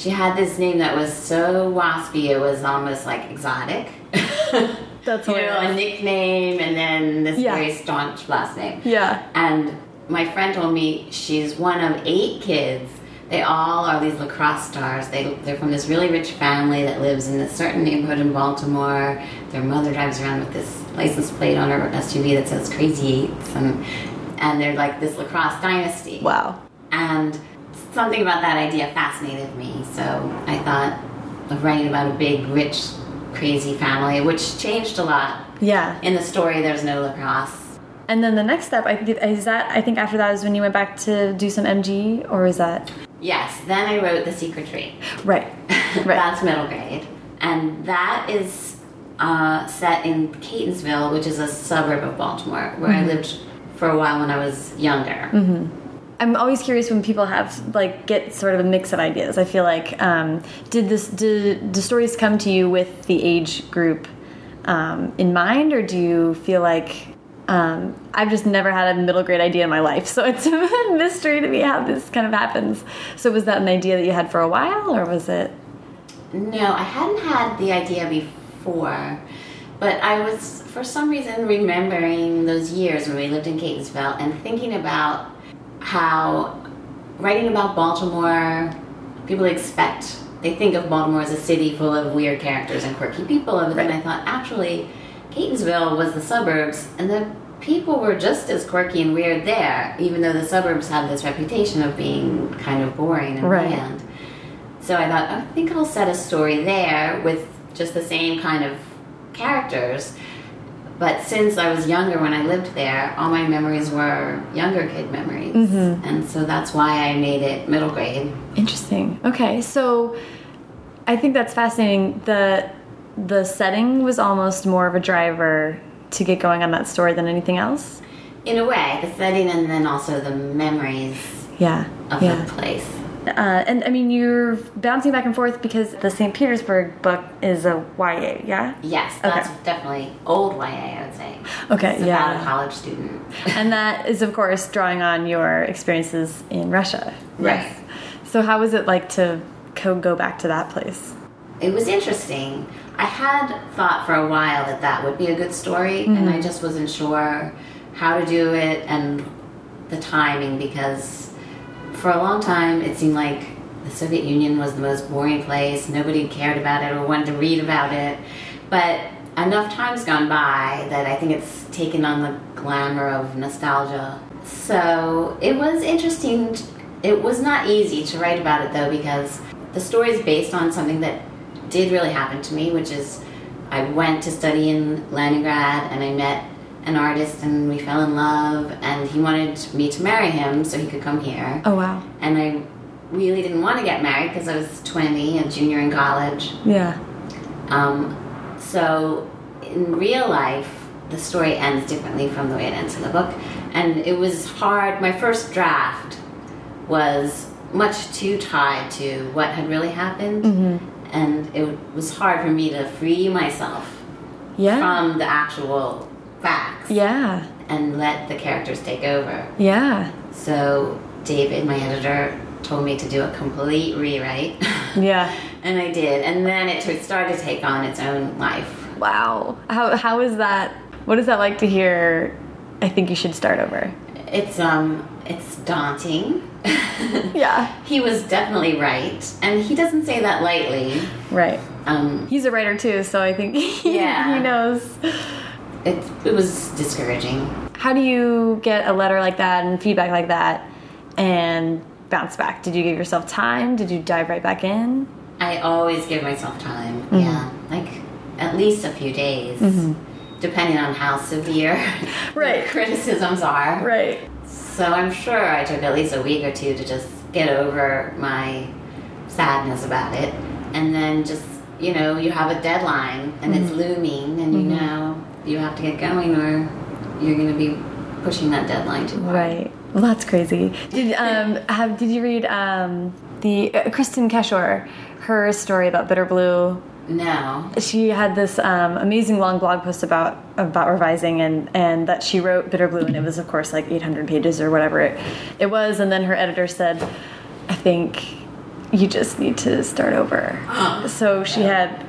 she had this name that was so waspy, it was almost like exotic. That's you know, a nickname and then this Yeah. very staunch last name. Yeah. And my friend told me she's one of eight kids. They all are these lacrosse stars. They, they're from this really rich family that lives in a certain neighborhood in Baltimore. Their mother drives around with this license plate on her SUV that says Crazy Eights. And, and they're like this lacrosse dynasty. Wow. And something about that idea fascinated me. So I thought of writing about a big, rich, crazy family, which changed a lot. Yeah. In the story, there's no lacrosse. And then the next step, I think, is that I think after that is when you went back to do some MG, or is that Yes, then I wrote The Secret Tree. right? Right. That's middle grade. And that is uh, set in Catonsville, which is a suburb of Baltimore, where Mm-hmm. I lived for a while when I was younger. I'm always curious when people have like get sort of a mix of ideas. I feel like um, did this did the stories come to you with the age group um, in mind, or do you feel like um, I've just never had a middle grade idea in my life, so it's a mystery to me how this kind of happens. So was that an idea that you had for a while, or was it? No, I hadn't had the idea before, but I was, for some reason, remembering those years when we lived in Catonsville and thinking about how writing about Baltimore, people expect, they think of Baltimore as a city full of weird characters and quirky people, but then I thought, actually, Catonsville was the suburbs, and the people were just as quirky and weird there, even though the suburbs have this reputation of being kind of boring and Right. bland. So I thought, I think I'll set a story there with just the same kind of characters. But since I was younger when I lived there, all my memories were younger kid memories. Mm-hmm. And so that's why I made it middle grade. Interesting. Okay, so I think that's fascinating. The the setting was almost more of a driver to get going on that story than anything else. In a way, the setting and then also the memories Yeah. of yeah. the place. Uh, and I mean, you're bouncing back and forth because the St. Petersburg book is a YA, yeah? Yes, that's Okay. definitely old YA, I would say. Okay, It's yeah. about a college student. and that is, of course, drawing on your experiences in Russia. Right. So, how was it like to co- go back to that place? It was interesting. I had thought for a while that that would be a good story, and I just wasn't sure how to do it and the timing because for a long time it seemed like the Soviet Union was the most boring place. Nobody cared about it or wanted to read about it. But enough time's gone by that I think it's taken on the glamour of nostalgia. So it was interesting. It was not easy to write about it though because the story is based on something that did really happen to me, which is I went to study in Leningrad and I met an artist and we fell in love and he wanted me to marry him so he could come here. Oh, wow. And I really didn't want to get married because I was 20, a junior in college. Yeah. Um, so in real life, the story ends differently from the way it ends in the book. And it was hard. My first draft was much too tied to what had really happened. And it was hard for me to free myself Yeah. from the actual facts yeah. and let the characters take over. Yeah. So David, my editor, told me to do a complete rewrite. Yeah. and I did. And then it started to take on its own life. Wow. How how is that? What is that like to hear? I think you should start over. It's um it's daunting. Yeah. he was definitely right. And he doesn't say that lightly. Right. Um He's a writer too, so I think he, Yeah. he knows. It it was discouraging. How do you get a letter like that and feedback like that and bounce back? Did you give yourself time? Did you dive right back in? I always give myself time. Mm-hmm. Yeah. Like at least a few days. Mm-hmm. Depending on how severe Right. criticisms are. Right. So I'm sure I took at least a week or two to just get over my sadness about it. And then just, you know, you have a deadline and it's mm-hmm. looming and you mm-hmm. know you have to get going or you're going to be pushing that deadline too hard. Right. Well, that's crazy. Did um have did you read um the uh, Kristin Cashore her story about Bitterblue? No. She had this um, amazing long blog post about about revising and and that she wrote Bitterblue and it was of course like 800 pages or whatever it it was and then her editor said I think you just need to start over. so she had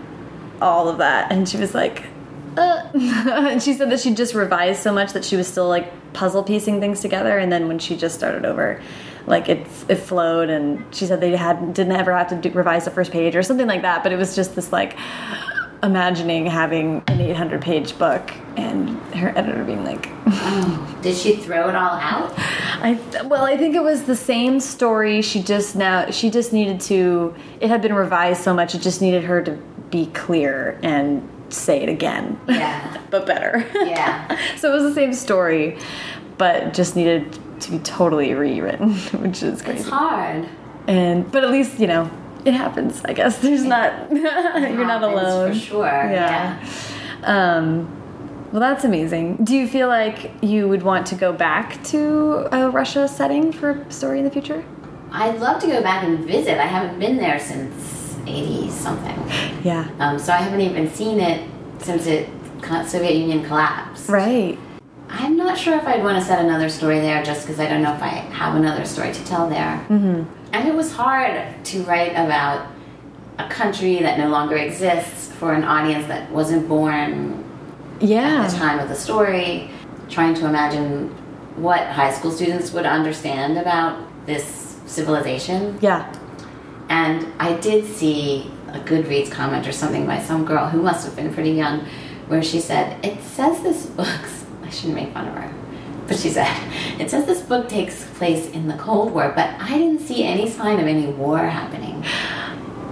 all of that and she was like uh. and she said that she just revised so much that she was still like puzzle piecing things together and then when she just started over like it it flowed and she said they had didn't ever have to do, revise the first page or something like that but it was just this like imagining having an 800 page book and her editor being like Did she throw it all out? I well, I think it was the same story. She just now she just needed to. It had been revised so much. It just needed her to be clear and say it again. Yeah. but better. Yeah. so it was the same story, but just needed to be totally rewritten, which is crazy. It's hard. And but at least you know it happens. I guess there's not. you're not alone For sure. yeah. Um, well, that's amazing. Do you feel like you would want to go back to a Russia setting for a story in the future? I'd love to go back and visit. I haven't been there since 80 something. Yeah. Um, so I haven't even seen it since it Soviet Union collapsed. Right. I'm not sure if I'd want to set another story there just because I don't know if I have another story to tell there. Mm-hmm. And it was hard to write about a country that no longer exists for an audience that wasn't born at the time of the story, trying to imagine what high school students would understand about this civilization. Yeah. And I did see a Goodreads comment or something by some girl who must have been pretty young, where she said, It says this book's, I shouldn't make fun of her, but she said, It says this book takes place in the Cold War, but I didn't see any sign of any war happening.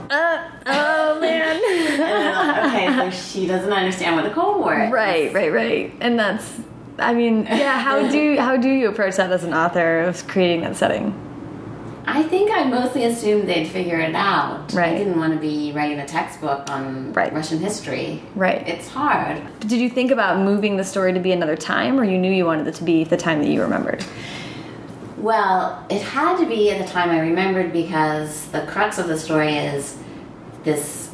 Uh, oh man. Like, okay, so she doesn't understand what the Cold War is. right. Right. Right. And that's. I mean, yeah. How do how do you approach that as an author of creating that setting? I think I mostly assumed they'd figure it out. Right. I didn't want to be writing a textbook on Right. Russian history. Right. It's hard. Did you think about moving the story to be another time, or you knew you wanted it to be the time that you remembered? Well, it had to be at the time I remembered because the crux of the story is this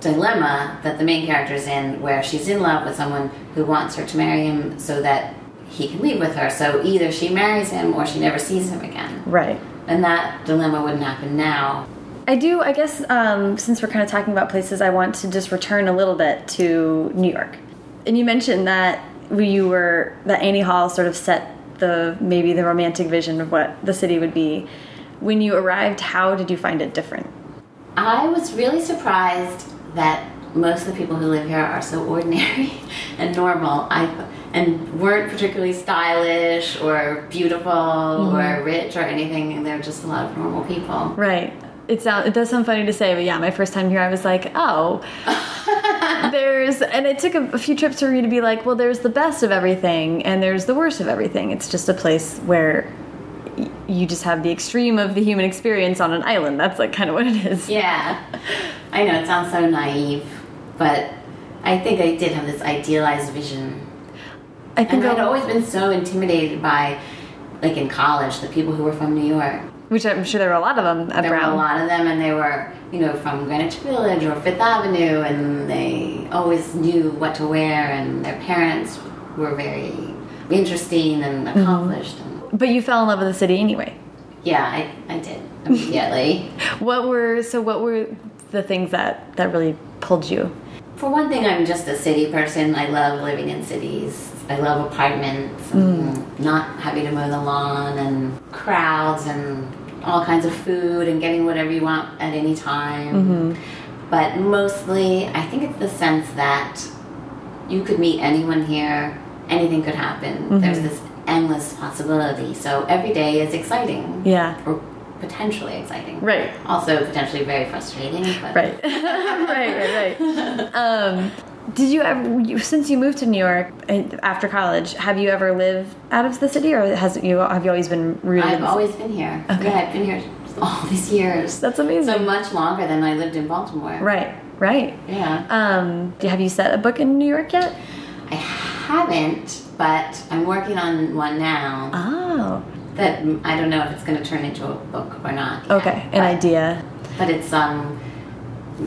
dilemma that the main character is in where she's in love with someone who wants her to marry him so that he can leave with her. So either she marries him or she never sees him again. Right. And that dilemma wouldn't happen now. I do. I guess um, since we're kind of talking about places, I want to just return a little bit to New York. And you mentioned that you were that Annie Hall sort of set the maybe the romantic vision of what the city would be. When you arrived, how did you find it different? I was really surprised that most of the people who live here are so ordinary and normal. I and weren't particularly stylish or beautiful or mm-hmm. rich or anything. And they're just a lot of normal people. Right. It sounds. it does sound funny to say, but yeah, my first time here, I was like, oh, there's, and it took a, a few trips for me to be like, well, there's the best of everything, and there's the worst of everything. It's just a place where y- you just have the extreme of the human experience on an island. That's like kind of what it is. Yeah, I know it sounds so naive, but I think I did have this idealized vision. I think And I'd always been so intimidated by, like in college, the people who were from New York. which I'm sure there were a lot of them at There Brown. were a lot of them, and they were, you know, from Greenwich Village or Fifth Avenue, and they always knew what to wear, and their parents were very interesting and Mm-hmm. accomplished. And But you fell in love with the city anyway. yeah, I, I did immediately. What were so? What were the things that that really pulled you? For one thing, I'm just a city person. I love living in cities. I love apartments and hmm. not having to mow the lawn and crowds and all kinds of food and getting whatever you want at any time. Mm-hmm. But mostly, I think it's the sense that you could meet anyone here, anything could happen. Mm-hmm. There's this endless possibility. So every day is exciting. Yeah. Or potentially exciting. Right. Also potentially very frustrating. But Right. right. Right. Right. Um, did you ever, since you moved to New York uh, after college, have you ever lived out of the city, or has you have you always been rooted? in I've always been here. Okay. Yeah, I've been here all these years. That's amazing. So much longer than I lived in Baltimore. Right. Right. Yeah. Um, have you set a book in New York yet? I haven't, but I'm working on one now Oh. that mm, I don't know if it's going to turn into a book or not. yet. Okay. An but, idea. But it's um,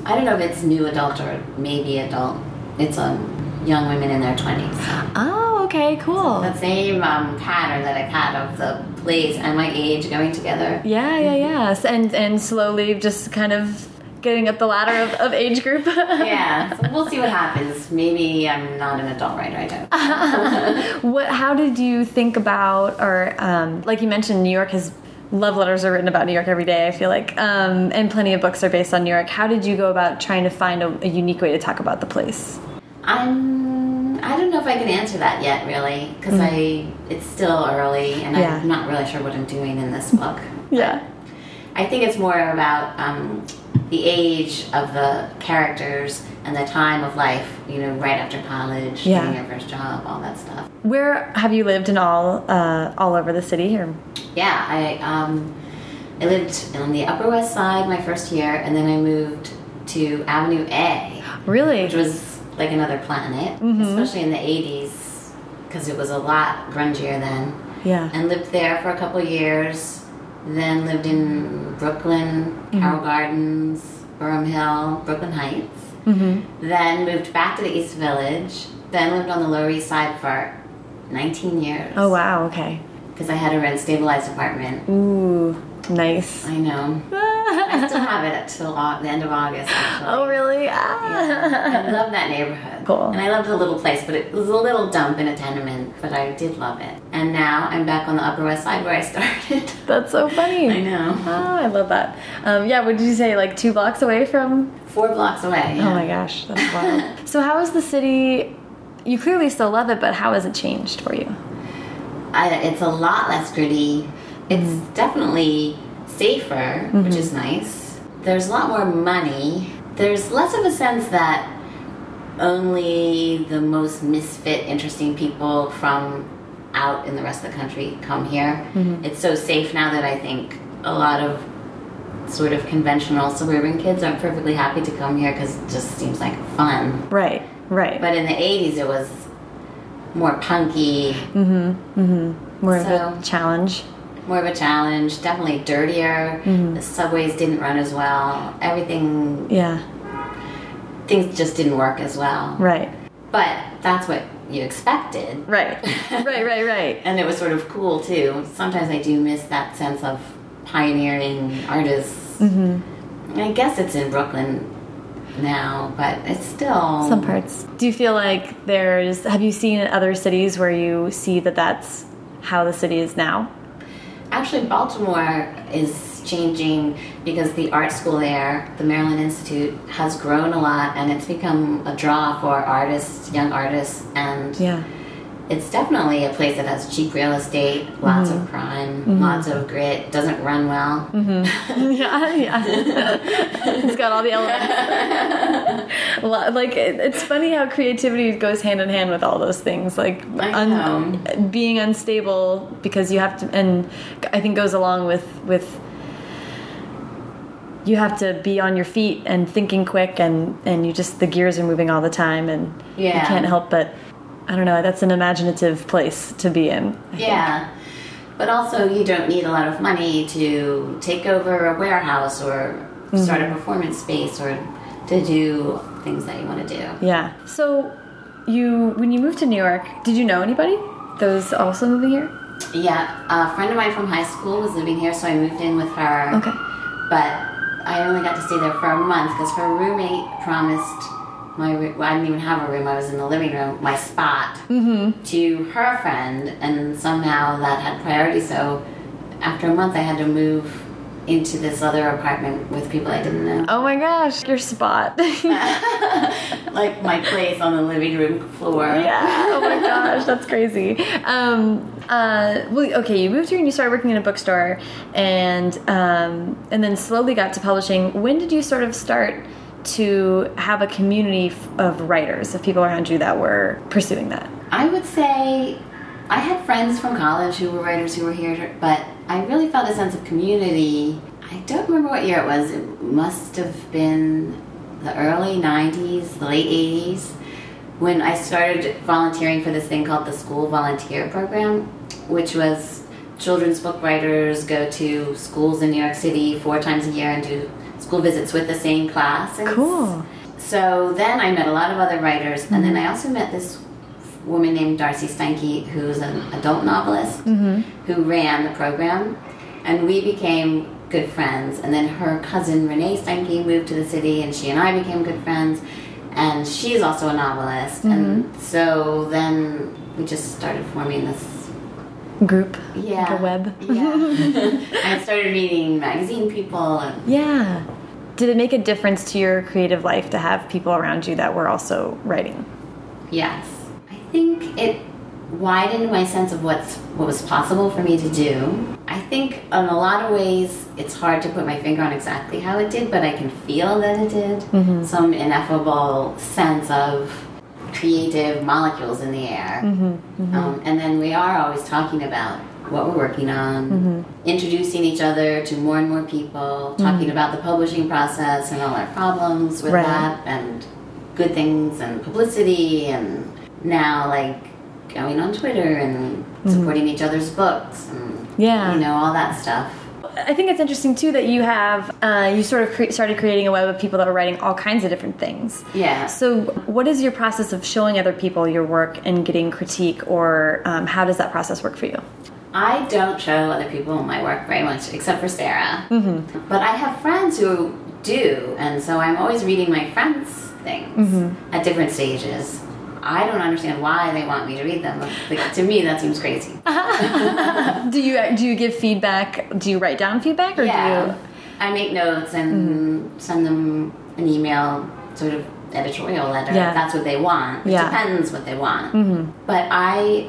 I don't know if it's new adult or maybe adult. It's um, young women in their twenties. Oh. Okay. Cool. The same um, pattern that I've had of the place and my age going together. Yeah, yeah, yeah. And and slowly just kind of getting up the ladder of, of age group. Yeah, so we'll see what happens. Maybe I'm not an adult writer. I don't. what? How did you think about, or um, like you mentioned, New York has love letters are written about New York every day. I feel like, um, and plenty of books are based on New York. How did you go about trying to find a, a unique way to talk about the place? I'm. I don't know if I can answer that yet, really, because I. It's still early, and Yeah. I'm not really sure what I'm doing in this book. Yeah. I think it's more about um, the age of the characters and the time of life. You know, right after college, Yeah. getting your first job, all that stuff. Where have you lived in all uh, all over the city? Or Yeah, I um, I lived on the Upper West Side my first year, and then I moved to Avenue A. really? which was like another planet, especially in the 80s, because it was a lot grungier then. yeah. And lived there for a couple years. Then lived in Brooklyn, mm-hmm. Carroll Gardens, Boerum Hill, Brooklyn Heights. Mm-hmm. Then moved back to the East Village. Then lived on the Lower East Side for 19 years. Oh wow. Okay. Because I had a rent stabilized apartment. Ooh, nice. I know. I still have it until au- the end of August. Actually. oh really? Yeah. Ah. I love that neighborhood. Cool. And I loved the little place, but it was a little dump in a tenement, but I did love it. And now I'm back on the Upper West Side where I started. That's so funny. I know. Oh, I love that. Um, yeah, what did you say? Like two blocks away from? Four blocks away. Oh my gosh, that's wild. so, how is the city? You clearly still love it, but how has it changed for you? I, it's a lot less gritty. It's Mm-hmm. definitely safer, which is nice. There's a lot more money. There's less of a sense that only the most misfit, interesting people from out in the rest of the country come here. Mm-hmm. It's so safe now that I think a lot of sort of conventional suburban kids aren't perfectly happy to come here because it just seems like fun. Right, right. But in the 80s, it was more punky, Mm hmm, mm hmm. More of so- a challenge. More of a challenge, definitely dirtier. Mm-hmm. The subways didn't run as well. Everything, Yeah, things just didn't work as well. right, But that's what you expected. right, right, right, right. And it was sort of cool too. Sometimes I do miss that sense of pioneering artists. Mm-hmm. I guess it's in Brooklyn now, but it's still Some parts. Do you feel like there's? Have you seen in other cities where you see that that's how the city is now? Actually, Baltimore is changing because the art school there, the Maryland Institute, has grown a lot and it's become a draw for artists, young artists, and Yeah, it's definitely a place that has cheap real estate, lots of mm-hmm. crime, mm-hmm. lots of grit, doesn't run well. Mm-hmm. yeah, yeah. it's got all the elements. Like it, it's funny how creativity goes hand in hand with all those things. Like know. being unstable because you have to, and I think goes along with with you have to be on your feet and thinking quick, and and you just the gears are moving all the time, and you can't help but. I don't know. That's an imaginative place to be in. I think. Yeah. But also, you don't need a lot of money to take over a warehouse or start a mm-hmm. performance space or to do things that you want to do. Yeah. So, you when you moved to New York, did you know anybody that was also moving here? Yeah, a friend of mine from high school was living here, so I moved in with her. Okay. But I only got to stay there for a month because her roommate promised my I didn't even have a room. I was in the living room, my spot, to her friend, and somehow that had priority. So after a month, I had to move into this other apartment with people I didn't know, Oh my gosh, your spot. like my place on the living room floor. Yeah. Oh my gosh, that's crazy. Um, uh, well, okay, you moved here and you started working in a bookstore, and um, and then slowly got to publishing. When did you sort of start to have a community of writers, of people around you that were pursuing that? I would say I had friends from college who were writers who were here, but I really felt a sense of community. I don't remember what year it was. It must have been the early 90s, the late 80s, when I started volunteering for this thing called the School Volunteer Program, which was children's book writers go to schools in New York City four times a year and do school visits with the same class. And Cool. so then I met a lot of other writers, and then I mm-hmm. also met this woman named Darcey Steinke, who's an adult novelist, mm-hmm. who ran the program, and we became good friends. And then her cousin Renee Steinke moved to the city, and she and I became good friends. And she's also a novelist, and mm-hmm. so then we just started forming this Group, yeah a web. Yeah, I started reading magazine people, and Yeah. Did it make a difference to your creative life to have people around you that were also writing? Yes. I think it widened my sense of what's what was possible for me to do. I think in a lot of ways it's hard to put my finger on exactly how it did, but I can feel that it did. Mm-hmm. Some ineffable sense of creative molecules in the air. Mm-hmm, mm-hmm. Um, and then we are always talking about what we're working on, mm-hmm. introducing each other to more and more people, talking about the publishing process and all our problems with Right. that, and good things and publicity, and now like going on Twitter and supporting each other's books, and Yeah. you know all that stuff. I think it's interesting too that you have uh, you sort of cre started creating a web of people that are writing all kinds of different things. Yeah. So, what is your process of showing other people your work and getting critique, or um, how does that process work for you? I don't show other people my work very much, except for Sarah. Mm-hmm. But I have friends who do, and so I'm always reading my friends' things at different stages. I don't understand why they want me to read them. Like, to me, that seems crazy. Do you do you give feedback? Do you write down feedback, or do yeah, you? I make notes and hmm. send them an email, sort of editorial letter. Yeah. If that's what they want. It Yeah. depends what they want. Mm-hmm. But I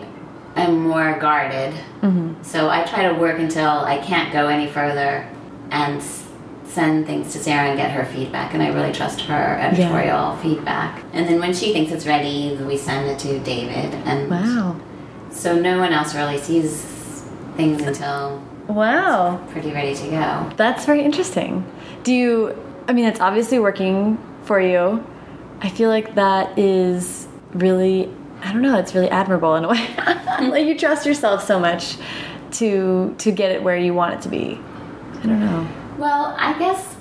am more guarded, mm-hmm. so I try to work until I can't go any further and send things to Sarah and get her feedback. And I really trust her editorial feedback. And then when she thinks it's ready, we send it to David. And Wow, so no one else really sees things until wow, pretty ready to go. that's very interesting. Do you? I mean, it's obviously working for you. I feel like that is really. I don't know. It's really admirable in a way. like you trust yourself so much to to get it where you want it to be. I don't know. Well, I guess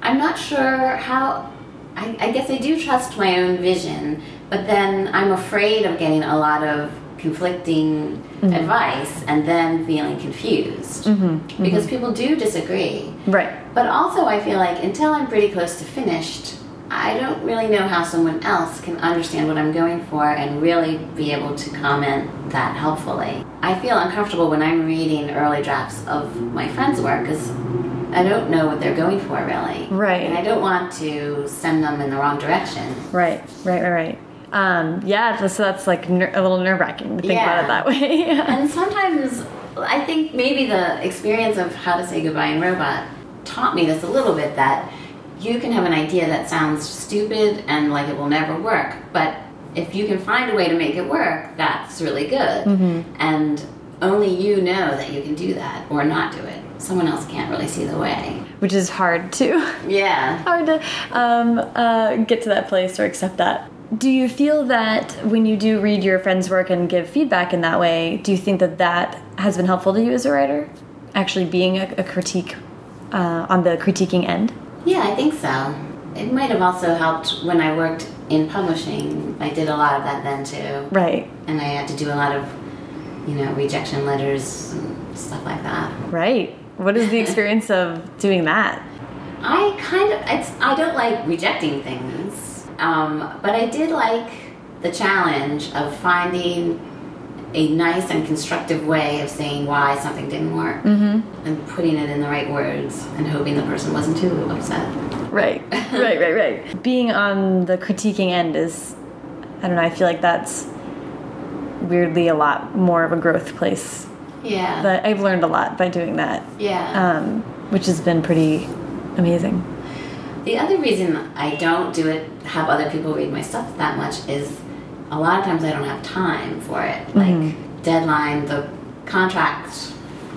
I'm not sure how. I, I guess I do trust my own vision, but then I'm afraid of getting a lot of conflicting mm-hmm. advice and then feeling confused mm-hmm. Mm-hmm. because people do disagree. Right. But also, I feel like until I'm pretty close to finished, I don't really know how someone else can understand what I'm going for and really be able to comment that helpfully. I feel uncomfortable when I'm reading early drafts of my friends' work because I don't know what they're going for really. Right. And I don't want to send them in the wrong direction. Right, right, right, right. Um, yeah, so that's like a little nerve wracking to think about it that way. And sometimes I think maybe the experience of How to Say Goodbye in Robot taught me this a little bit that you can have an idea that sounds stupid and like it will never work, but if you can find a way to make it work, that's really good. And only you know that you can do that or not do it. Someone else can't really see the way. which is hard to Yeah. hard to um, uh, get to that place or accept that. Do you feel that when you do read your friends' work and give feedback in that way, do you think that that has been helpful to you as a writer? Actually, being a, a critique uh, on the critiquing end. Yeah, I think so. It might have also helped when I worked in publishing. I did a lot of that then too. Right. And I had to do a lot of, you know, rejection letters and stuff like that. Right. What is the experience of doing that? I kind of, it's, I don't like rejecting things, um, but I did like the challenge of finding a nice and constructive way of saying why something didn't work and putting it in the right words and hoping the person wasn't too upset. Right. right, right, right. Being on the critiquing end is, I don't know, I feel like that's weirdly a lot more of a growth place. Yeah. But I've learned a lot by doing that. yeah. um, which has been pretty amazing. The other reason I don't do it, have other people read my stuff that much, is a lot of times I don't have time for it. Like deadline, the contract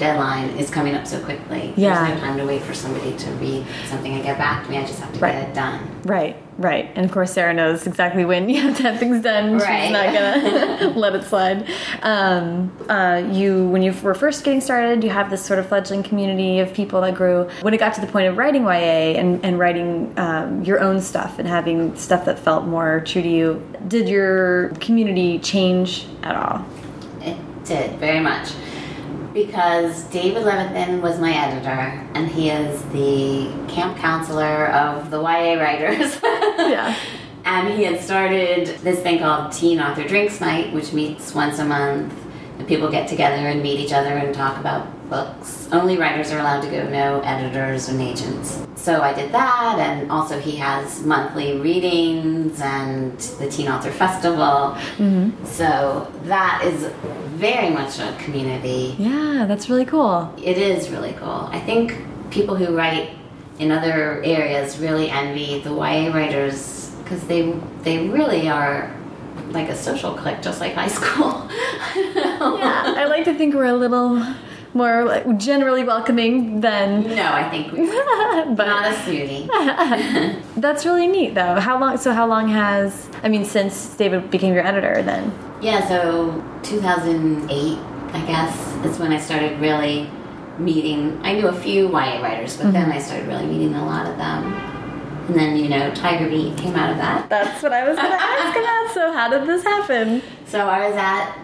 deadline is coming up so quickly. Yeah. There's no time to wait for somebody to read something and get back to me. I just have to Right. get it done. Right, right. And of course, Sarah knows exactly when you have to have things done. Right. She's not gonna let it slide. Um, uh, you, when you were first getting started, you have this sort of fledgling community of people that grew. When it got to the point of writing YA and, and writing um, your own stuff and having stuff that felt more true to you, did your community change at all? It did very much. Because David Levithan was my editor, and he is the camp counselor of the YA writers. Yeah. And he had started this thing called Teen Author Drinks Night, which meets once a month. And people get together and meet each other and talk about books. Only writers are allowed to go, no editors and agents. So I did that, and also he has monthly readings and the Teen Author Festival. Mm-hmm. So that is very much a community Yeah, that's really cool. it is really cool. I think people who write in other areas really envy the YA writers because they they really are like a social clique, just like high school. Yeah, I like to think we're a little more like, generally welcoming than. no, I think we but not a snooty. That's really neat, though. How long? So, how long has? I mean, since David became your editor, then. Yeah, so 2008, I guess, is when I started really meeting. I knew a few YA writers, but then mm-hmm. I started really meeting a lot of them. And then, you know, Tiger Beat came out of that. That's what I was going to ask about. So, how did this happen? So I was at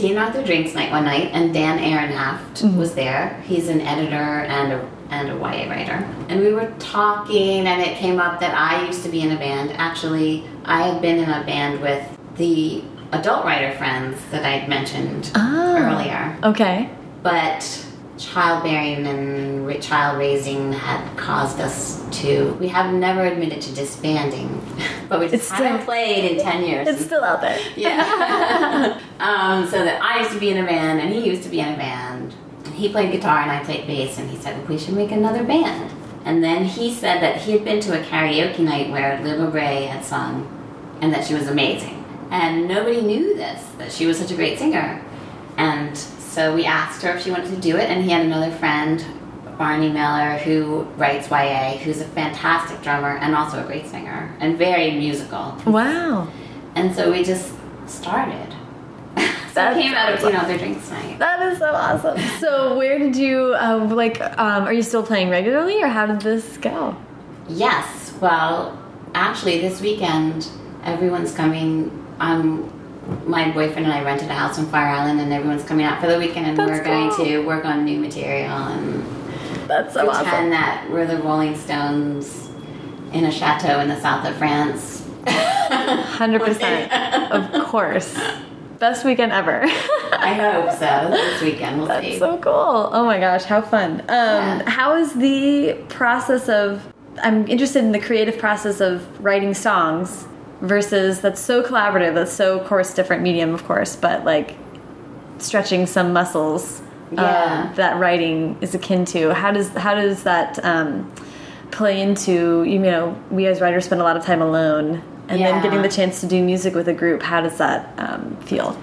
Teen Author Drinks Night one night, and Dan Ehrenhaft was there. He's an editor and a and a YA writer. And we were talking, and it came up that I used to be in a band. Actually, I had been in a band with the adult writer friends that I'd mentioned Ah. earlier, Okay. but childbearing and child raising had caused us to. We have never admitted to disbanding, but we It's just haven't still- played in ten years. It's still out there. Yeah. um, so that I used to be in a band and he used to be in a band. And he played guitar and I played bass and he said, we should make another band. And then he said that he had been to a karaoke night where Libba Bray had sung and that she was amazing. And nobody knew this, that she was such a great singer. And so we asked her if she wanted to do it and he had another friend, Barney Miller, who writes YA, who's a fantastic drummer and also a great singer and very musical. Wow. And so we just started. so it came out of Teen Author Drinks Night. That is so awesome. So, where did you uh, like? Um, are you still playing regularly, or how did this go? Yes. Well, actually, this weekend, everyone's coming. Um, my boyfriend and I rented a house on Fire Island, and everyone's coming out for the weekend, and That's we're going to work on new material and That's so pretend awesome. that we're the Rolling Stones in a chateau in the south of France. Hundred percent. Of course. Best weekend ever. I hope so. This weekend, we'll see. That's so cool. Oh my gosh, how fun. Um, Yeah. How is the process of, I'm interested in the creative process of writing songs versus that's so collaborative, that's so, of course, different medium, of course, but like stretching some muscles Yeah. um, that writing is akin to. How does, how does that um, play into, you know, we as writers spend a lot of time alone and then getting the chance to do music with a group, how does that um, feel?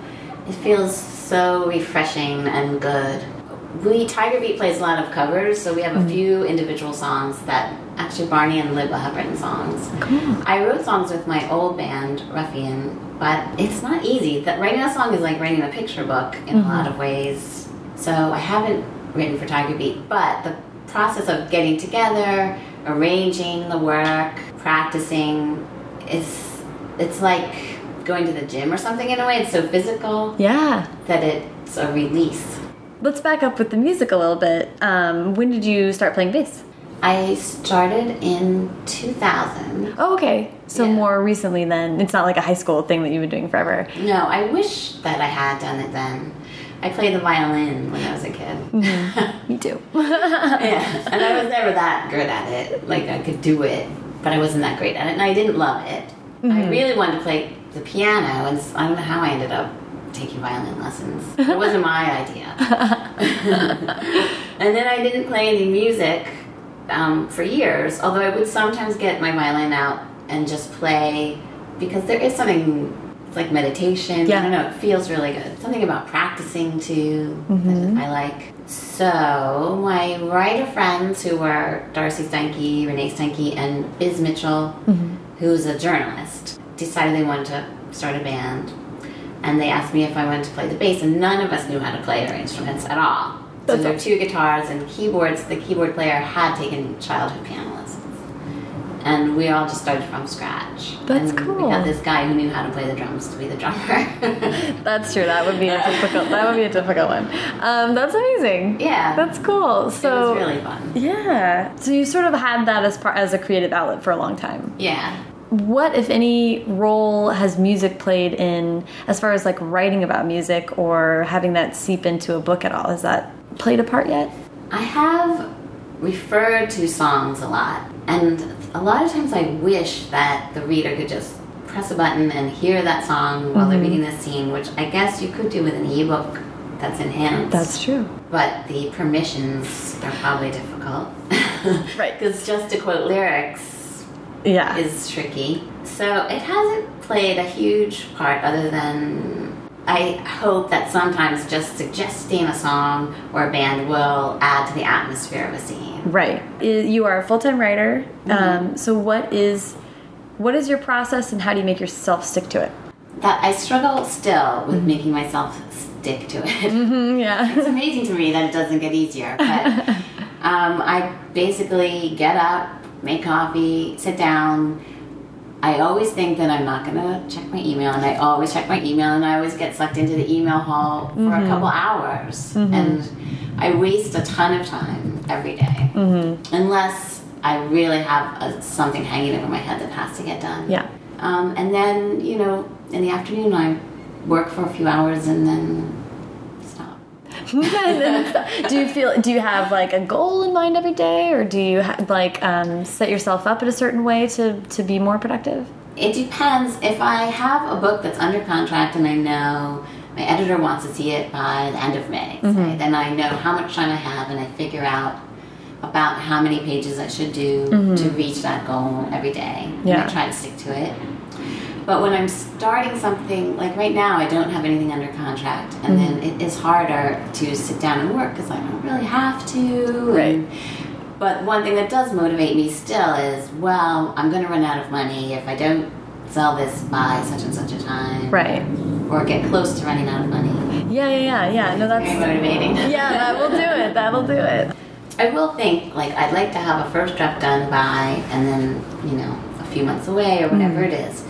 It feels so refreshing and good. we Tiger Beat plays a lot of covers, so we have a few individual songs that actually Barney and Libba have written songs. I wrote songs with my old band Ruffian, but it's not easy. That writing a song is like writing a picture book in a lot of ways. So I haven't written for Tiger Beat, but the process of getting together, arranging the work, practicing, is it's like going to the gym or something in a way. It's so physical Yeah. that it's a release. Let's back up with the music a little bit. Um, when did you start playing bass? I started in 2000. Oh, okay. So Yeah. more recently then. It's not like a high school thing that you've been doing forever. No, I wish that I had done it then. I played the violin when I was a kid. Mm-hmm. Me too. yeah, and I was never that good at it. Like I could do it, but I wasn't that great at it, and I didn't love it. I mm-hmm. really wanted to play the piano, and I don't know how I ended up taking violin lessons. It wasn't my idea. and then I didn't play any music um, for years, although I would sometimes get my violin out and just play because there is something. Like meditation. Yeah. I don't know. It feels really good. Something about practicing too that I like. So my writer friends who were Darcey Steinke, Renee Steinke, and Biz Mitchell, who's a journalist, decided they wanted to start a band. And they asked me if I wanted to play the bass, and none of us knew how to play our instruments at all. So there were two guitars and keyboards. The keyboard player had taken childhood piano lessons. And we all just started from scratch. That's and cool. We had this guy who knew how to play the drums to be the drummer. That's true. That would be a difficult. That would be a difficult one. Um, that's amazing. Yeah. That's cool. So it was really fun. yeah. So you sort of had that as part as a creative outlet for a long time. Yeah. What, if any, role has music played in as far as like writing about music or having that seep into a book at all? Has that played a part yet? I have referred to songs a lot, and a lot of times I wish that the reader could just press a button and hear that song while they're mm-hmm. reading this scene, which I guess you could do with an ebook that's enhanced. That's true. but the permissions are probably difficult. Right. Because just to quote lyrics Yeah. is tricky. So it hasn't played a huge part other than I hope that sometimes just suggesting a song or a band will add to the atmosphere of a scene. Right. You are a full time writer. Um, so what is what is your process and how do you make yourself stick to it? That I struggle still with making myself stick to it. Mm, yeah. it's amazing to me that it doesn't get easier. But um, I basically get up, make coffee, sit down. I always think that I'm not going to check my email, and I always check my email, and I always get sucked into the email hall for a mm-hmm. couple hours. Mm-hmm. And I waste a ton of time every day. Mm-hmm. unless I really have a, something hanging over my head that has to get done. Yeah. Um, and then, you know, in the afternoon, I work for a few hours and then And do you feel do you have like a goal in mind every day or do you ha- like um, set yourself up in a certain way to to be more productive? It depends. If I have a book that's under contract and I know my editor wants to see it by the end of May, say, then I know how much time I have and I figure out about how many pages I should do to reach that goal every day. And Yeah. I try to stick to it. But when I'm starting something, like right now, I don't have anything under contract, and then mm-hmm. it is harder to sit down and work because I don't really have to. Right. and- but one thing that does motivate me still is, well, I'm going to run out of money if I don't sell this by such and such a time, Right. Or get close to running out of money. Yeah, yeah, yeah, yeah. No, that's Very motivating. yeah. That will do it. That'll do it. I will think like I'd like to have a first draft done by, and then you know a few months away or whatever mm-hmm. it is.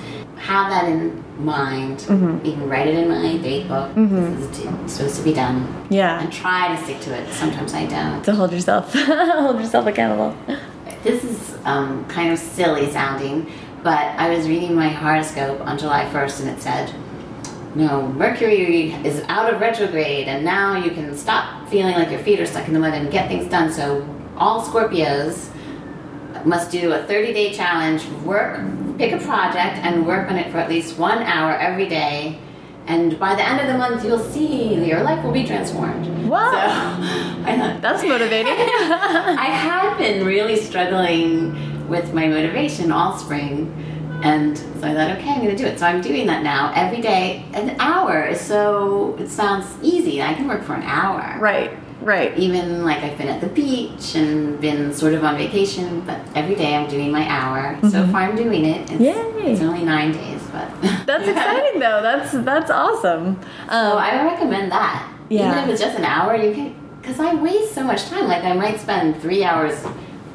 Have that in mind. You can write it in my date book. This is supposed to be done, Yeah. and try to stick to it. Sometimes I don't. To hold yourself hold yourself accountable. This is um, kind of silly sounding, but I was reading my horoscope on July 1st and it said, no, Mercury is out of retrograde and now you can stop feeling like your feet are stuck in the mud and get things done. So all Scorpios must do a 30 day challenge, work, pick a project and work on it for at least one hour every day. And by the end of the month, you'll see your life will be transformed. Wow. So That's motivating. I had been really struggling with my motivation all spring. And so I thought, okay, I'm going to do it. So I'm doing that now every day. An hour is so, it sounds easy. I can work for an hour. right. Right. Even like I've been at the beach and been sort of on vacation, but every day I'm doing my hour. So far I'm doing it. It's, Mm-hmm. Yay. it's only nine days, but That's exciting though. That's that's awesome. Um, So I recommend that. Yeah. Even if it's just an hour, you can. Because I waste so much time. Like I might spend three hours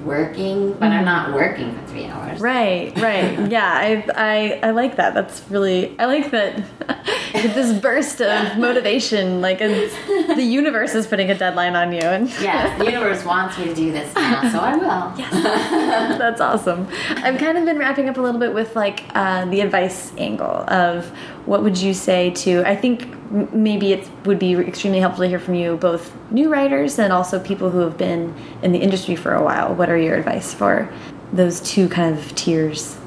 working, but I'm not working for three hours. Right, right. Yeah, I, I, I like that. That's really, I like that. this burst of motivation, like the universe is putting a deadline on you, and Yes, the universe wants me to do this now, so I will. that's awesome. I've kind of been wrapping up a little bit with like uh, the advice angle of what would you say to. I think maybe it would be extremely helpful to hear from you, both new writers and also people who have been in the industry for a while. What are your advice for those two kind of tiers?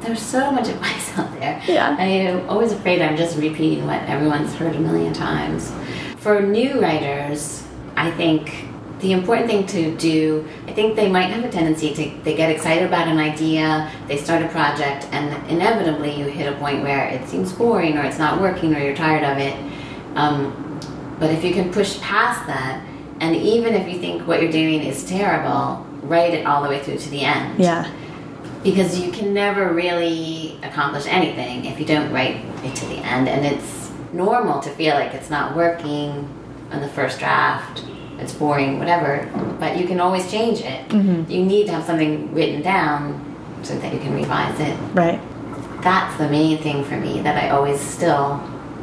There's so much advice out there. Yeah. I'm always afraid I'm just repeating what everyone's heard a million times. For new writers, I think the important thing to do, I think they might have a tendency to they get excited about an idea, they start a project, and inevitably you hit a point where it seems boring or it's not working or you're tired of it. Um, but if you can push past that, and even if you think what you're doing is terrible, write it all the way through to the end. Yeah, because you can never really accomplish anything if you don't write it to the end. And it's normal to feel like it's not working on the first draft it's boring whatever but you can always change it you need to have something written down so that you can revise it right. that's the main thing for me that i always still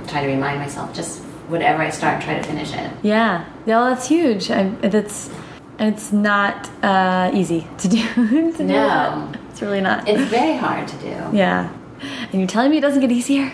try to remind myself just whatever i start try to finish it Yeah, yeah, well, that's huge. I, that's it's not uh, easy to do. to No. that. it's really not. it's very hard to do yeah, and you're telling me it doesn't get easier?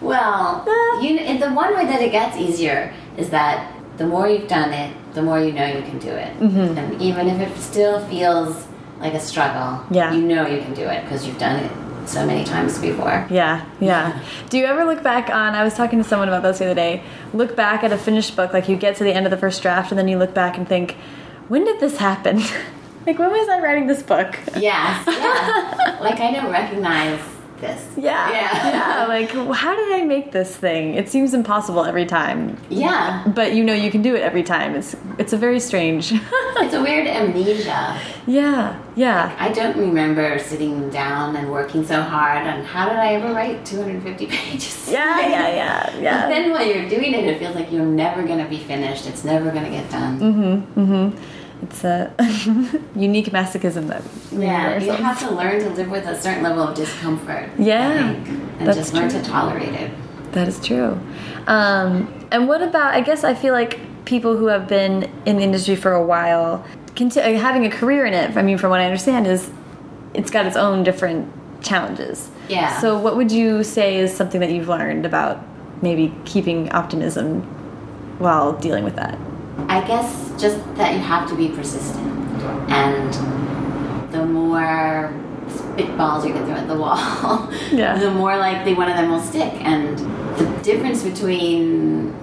Well, you and the one way that it gets easier is that the more you've done it, the more you know you can do it. Mm-hmm. And even if it still feels like a struggle, Yeah. you know you can do it because you've done it so many times before. Yeah, yeah. Do you ever look back on? I was talking to someone about this the other day. Look back at a finished book, like you get to the end of the first draft, and then you look back and think, when did this happen? like when was I writing this book? Yes, yeah. like I don't recognize this. Yeah, Yeah. yeah. Like how did I make this thing? It seems impossible every time, Yeah. but you know you can do it every time. It's it's a very strange. It's a weird amnesia. yeah, yeah. I don't remember sitting down and working so hard on how did I ever write 250 pages? Yeah, yeah, yeah, yeah. But then while you're doing it, it feels like you're never going to be finished. It's never going to get done. Mm-hmm. Mm-hmm. It's a unique masochism that Yeah, you have to learn to live with a certain level of discomfort. Yeah, think, and that's just learn to tolerate it. That is true. Um, and what about? I guess I feel like people who have been in the industry for a while, uh, having a career in it. I mean, from what I understand, is it's got its own different challenges. Yeah. So, what would you say is something that you've learned about maybe keeping optimism while dealing with that? I guess just that you have to be persistent, and the more spitballs you can throw at the wall, Yeah. the more likely one of them will stick. And the difference between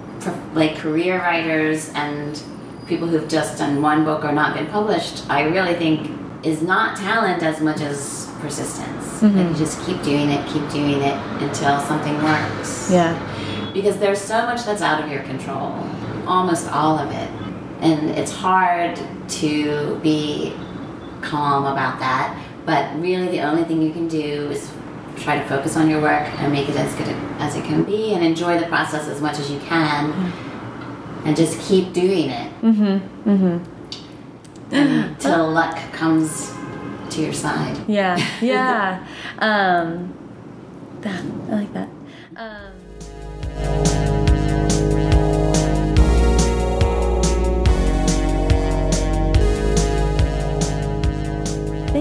like career writers and people who've just done one book or not been published, I really think is not talent as much as persistence. Mm-hmm. Like you just keep doing it, keep doing it until something works Yeah. because there's so much that's out of your control, almost all of it. And it's hard to be calm about that, but really the only thing you can do is try to focus on your work and make it as good as it can be and enjoy the process as much as you can and just keep doing it. Mm-hmm. Mm-hmm. Until luck comes to your side. Yeah. Yeah. um, that, I like that. Um,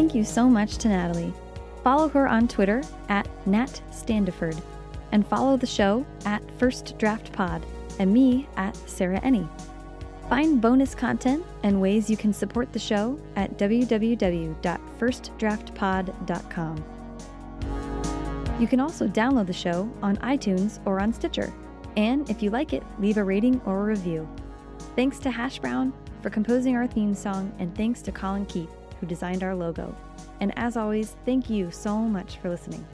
Thank you so much to Natalie. Follow her on Twitter at Nat Standiford and follow the show at First Draft Pod and me at Sarah Enni. Find bonus content and ways you can support the show at www.firstdraftpod.com. You can also download the show on iTunes or on Stitcher. And if you like it, leave a rating or a review. Thanks to Hash Brown for composing our theme song, and thanks to Colin Keith, who designed our logo. And as always, thank you so much for listening.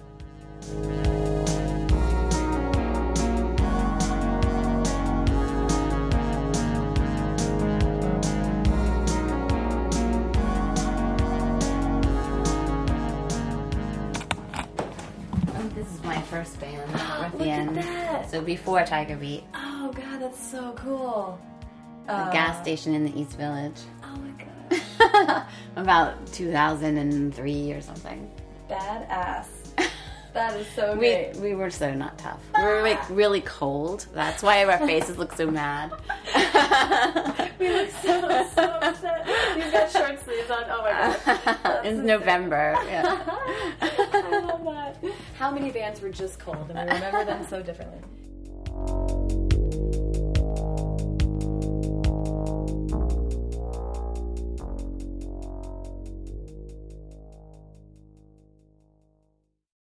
Oh, first band with Look At that. So before Tiger Beat. Oh god, that's so cool. Uh, gas station in the East Village. Oh my god. About 2003 or something. Badass. That is so We great. we were so not tough. We were like ah. really cold. That's why our faces look so mad. We look so, so upset. You've got short sleeves on. Oh my god. it's November. Yeah. I love that. How many bands were just cold and we remember them so differently?